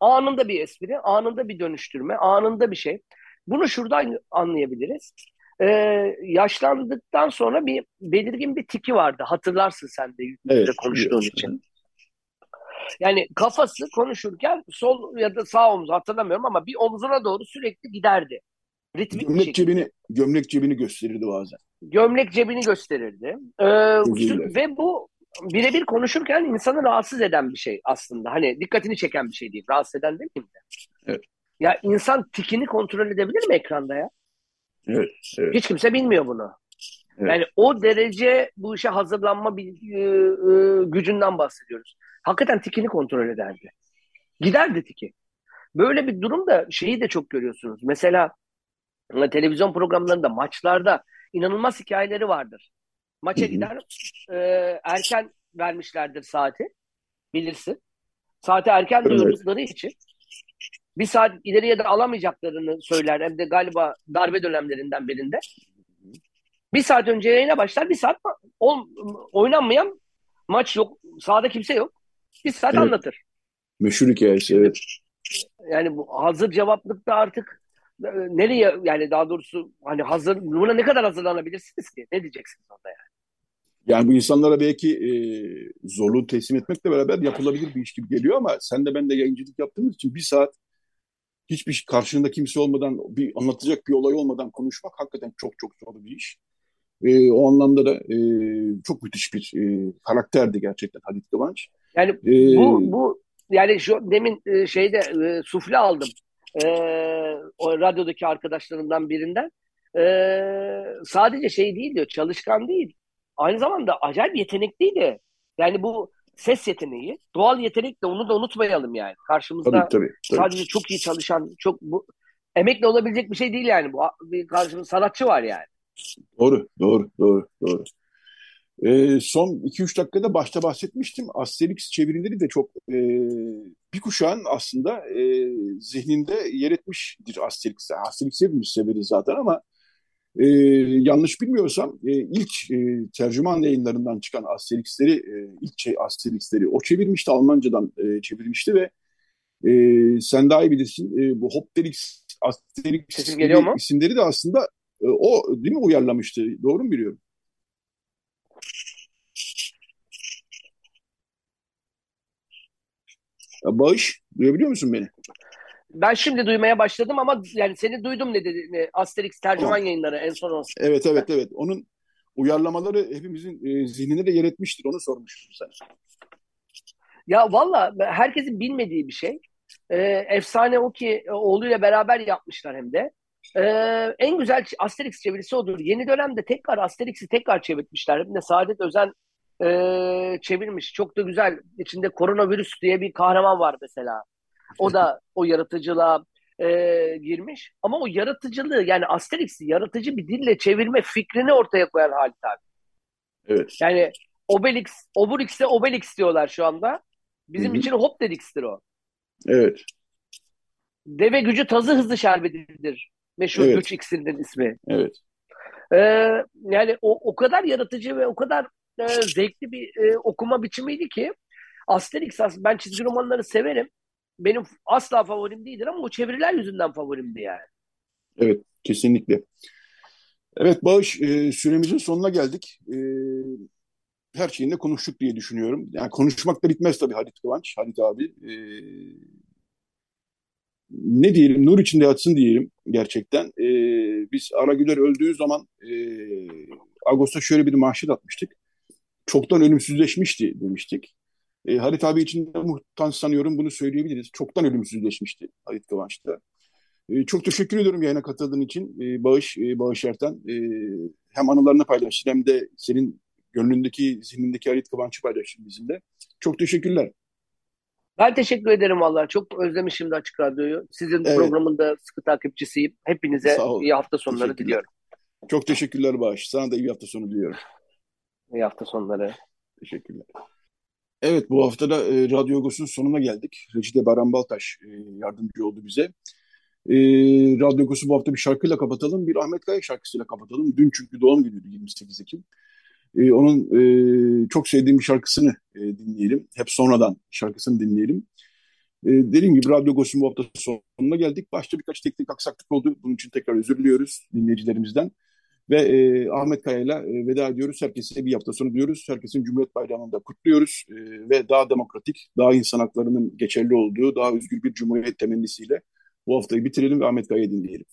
Anında bir espri, anında bir dönüştürme, anında bir şey. Bunu şuradan anlayabiliriz. Ee, yaşlandıktan sonra bir belirgin bir tiki vardı. Hatırlarsın sen de evet, konuştuğun evet. için. Yani kafası konuşurken sol ya da sağ omuz hatırlamıyorum ama bir omzuna doğru sürekli giderdi. Ritmik gömlek cebini gömlek cebini gösterirdi bazen. Gömlek cebini gösterirdi. Ee, ve bu birebir konuşurken insanı rahatsız eden bir şey aslında. Hani dikkatini çeken bir şey değil. Rahatsız eden değil mi? Evet. Ya insan tikini kontrol edebilir mi ekranda ya? Evet, evet. Hiç kimse bilmiyor bunu. Evet. Yani o derece bu işe hazırlanma bir, e, e, gücünden bahsediyoruz. Hakikaten tikini kontrol ederdi. Giderdi tiki. Böyle bir durumda şeyi de çok görüyorsunuz. Mesela televizyon programlarında, maçlarda inanılmaz hikayeleri vardır. Maça gider, e, erken vermişlerdir saati, bilirsin. Saati erken evet. duyurdukları için bir saat ileriye de alamayacaklarını söyler. Hem de galiba darbe dönemlerinden birinde. Bir saat önce yayına başlar, bir saat ol, oynanmayan maç yok, sahada kimse yok. Bir saat evet. anlatır. Meşhur hikayesi, evet. Yani bu hazır cevaplıkta artık nereye yani daha doğrusu hani hazır buna ne kadar hazırlanabilirsiniz ki? Ne diyeceksiniz orada yani? Yani bu insanlara belki e, zorluğu teslim etmekle beraber yapılabilir bir iş gibi geliyor ama sen de ben de yayıncılık yaptığımız için bir saat hiçbir karşında kimse olmadan bir anlatacak bir olay olmadan konuşmak hakikaten çok çok zor bir iş. E, o anlamda da e, çok müthiş bir e, karakterdi gerçekten Halit Kıvanç. Yani ee, bu bu yani şu demin e, şeyde e, sufle aldım. E, o radyodaki arkadaşlarından birinden. E, sadece şey değil diyor, çalışkan değil. Aynı zamanda acayip yetenekliydi. Yani bu ses yeteneği, doğal yetenek de onu da unutmayalım yani. Karşımızda tabii, tabii, tabii. sadece çok iyi çalışan, çok bu emekle olabilecek bir şey değil yani. Bu bir karşımızda sanatçı var yani. Doğru, doğru, doğru, doğru. E, son 2-3 dakikada başta bahsetmiştim. Asterix çevirileri de çok e, bir kuşağın aslında e, zihninde yer etmiştir Asterix. Asterix hepimiz severiz zaten ama e, yanlış bilmiyorsam e, ilk e, tercüman yayınlarından çıkan Asterix'leri, e, ilk şey Asterix'leri o çevirmişti, Almancadan e, çevirmişti ve e, sen daha iyi bilirsin e, bu Hopterix, Asterix isimleri de aslında e, o değil mi uyarlamıştı? Doğru mu biliyorum? Bağış, duyabiliyor musun beni? Ben şimdi duymaya başladım ama yani seni duydum ne dedi Asterix tercüman tamam. yayınları en son olsun. Evet evet evet. Onun uyarlamaları hepimizin e, zihnine de yer etmiştir. Onu sormuştum sana. Ya valla herkesin bilmediği bir şey. Ee, efsane o ki oğluyla beraber yapmışlar hem de. Ee, en güzel Asterix çevirisi odur. Yeni dönemde tekrar Asterix'i tekrar çevirmişler. Hem de Saadet Özen e, çevirmiş. Çok da güzel. İçinde koronavirüs diye bir kahraman var mesela. O da o yaratıcılığa e, girmiş. Ama o yaratıcılığı yani Asterix'i yaratıcı bir dille çevirme fikrini ortaya koyan Halit abi. Evet. Yani Obelix, Obelix'e Obelix diyorlar şu anda. Bizim Hı-hı. için Hopdelix'tir o. Evet. Deve gücü tazı hızlı şerbetidir. Meşhur evet. güç iksirinin ismi. Evet. Ee, yani o, o kadar yaratıcı ve o kadar e, zevkli bir e, okuma biçimiydi ki Asterix ben çizgi romanları severim. Benim asla favorim değildir ama o çeviriler yüzünden favorimdi yani. Evet kesinlikle. Evet Bağış e, süremizin sonuna geldik. E, her şeyinde konuştuk diye düşünüyorum. Yani konuşmak da bitmez tabii Halit Kıvanç, Halit abi. E, ne diyelim, nur içinde yatsın diyelim gerçekten. E, biz Aragüler öldüğü zaman e, Ağustos'ta şöyle bir manşet atmıştık çoktan ölümsüzleşmişti demiştik. E, Halit abi için de muhtan sanıyorum bunu söyleyebiliriz. Çoktan ölümsüzleşmişti Halit Kıvanç'ta. E, çok teşekkür ediyorum yayına katıldığın için. E, Bağış, e, Bağış Erten. E, hem anılarını paylaştın hem de senin gönlündeki, zihnindeki Halit Kıvanç'ı paylaştın bizimle. Çok teşekkürler. Ben teşekkür ederim valla. Çok özlemişim de Açık Radyo'yu. Sizin evet. programında sıkı takipçisiyim. Hepinize iyi hafta sonları diliyorum. Çok teşekkürler Bağış. Sana da iyi hafta sonu diliyorum. İyi hafta sonları. Teşekkürler. Evet bu hafta da e, Radyo Agos'un sonuna geldik. Recide Baran Baltaş e, yardımcı oldu bize. E, Radyo Agos'u bu hafta bir şarkıyla kapatalım. Bir Ahmet Kaya şarkısıyla kapatalım. Dün çünkü doğum günüydü 28 Ekim. E, onun e, çok sevdiğim bir şarkısını e, dinleyelim. Hep sonradan şarkısını dinleyelim. E, dediğim gibi Radyo Agos'un bu hafta sonuna geldik. Başta birkaç teknik aksaklık oldu. Bunun için tekrar özür diliyoruz dinleyicilerimizden. Ve e, Ahmet Kaya'yla e, veda ediyoruz. Herkese bir hafta sonu diyoruz. Herkesin Cumhuriyet Bayramı'nı da kutluyoruz. E, ve daha demokratik, daha insan haklarının geçerli olduğu, daha özgür bir cumhuriyet temennisiyle bu haftayı bitirelim ve Ahmet Kaya'yı dinleyelim.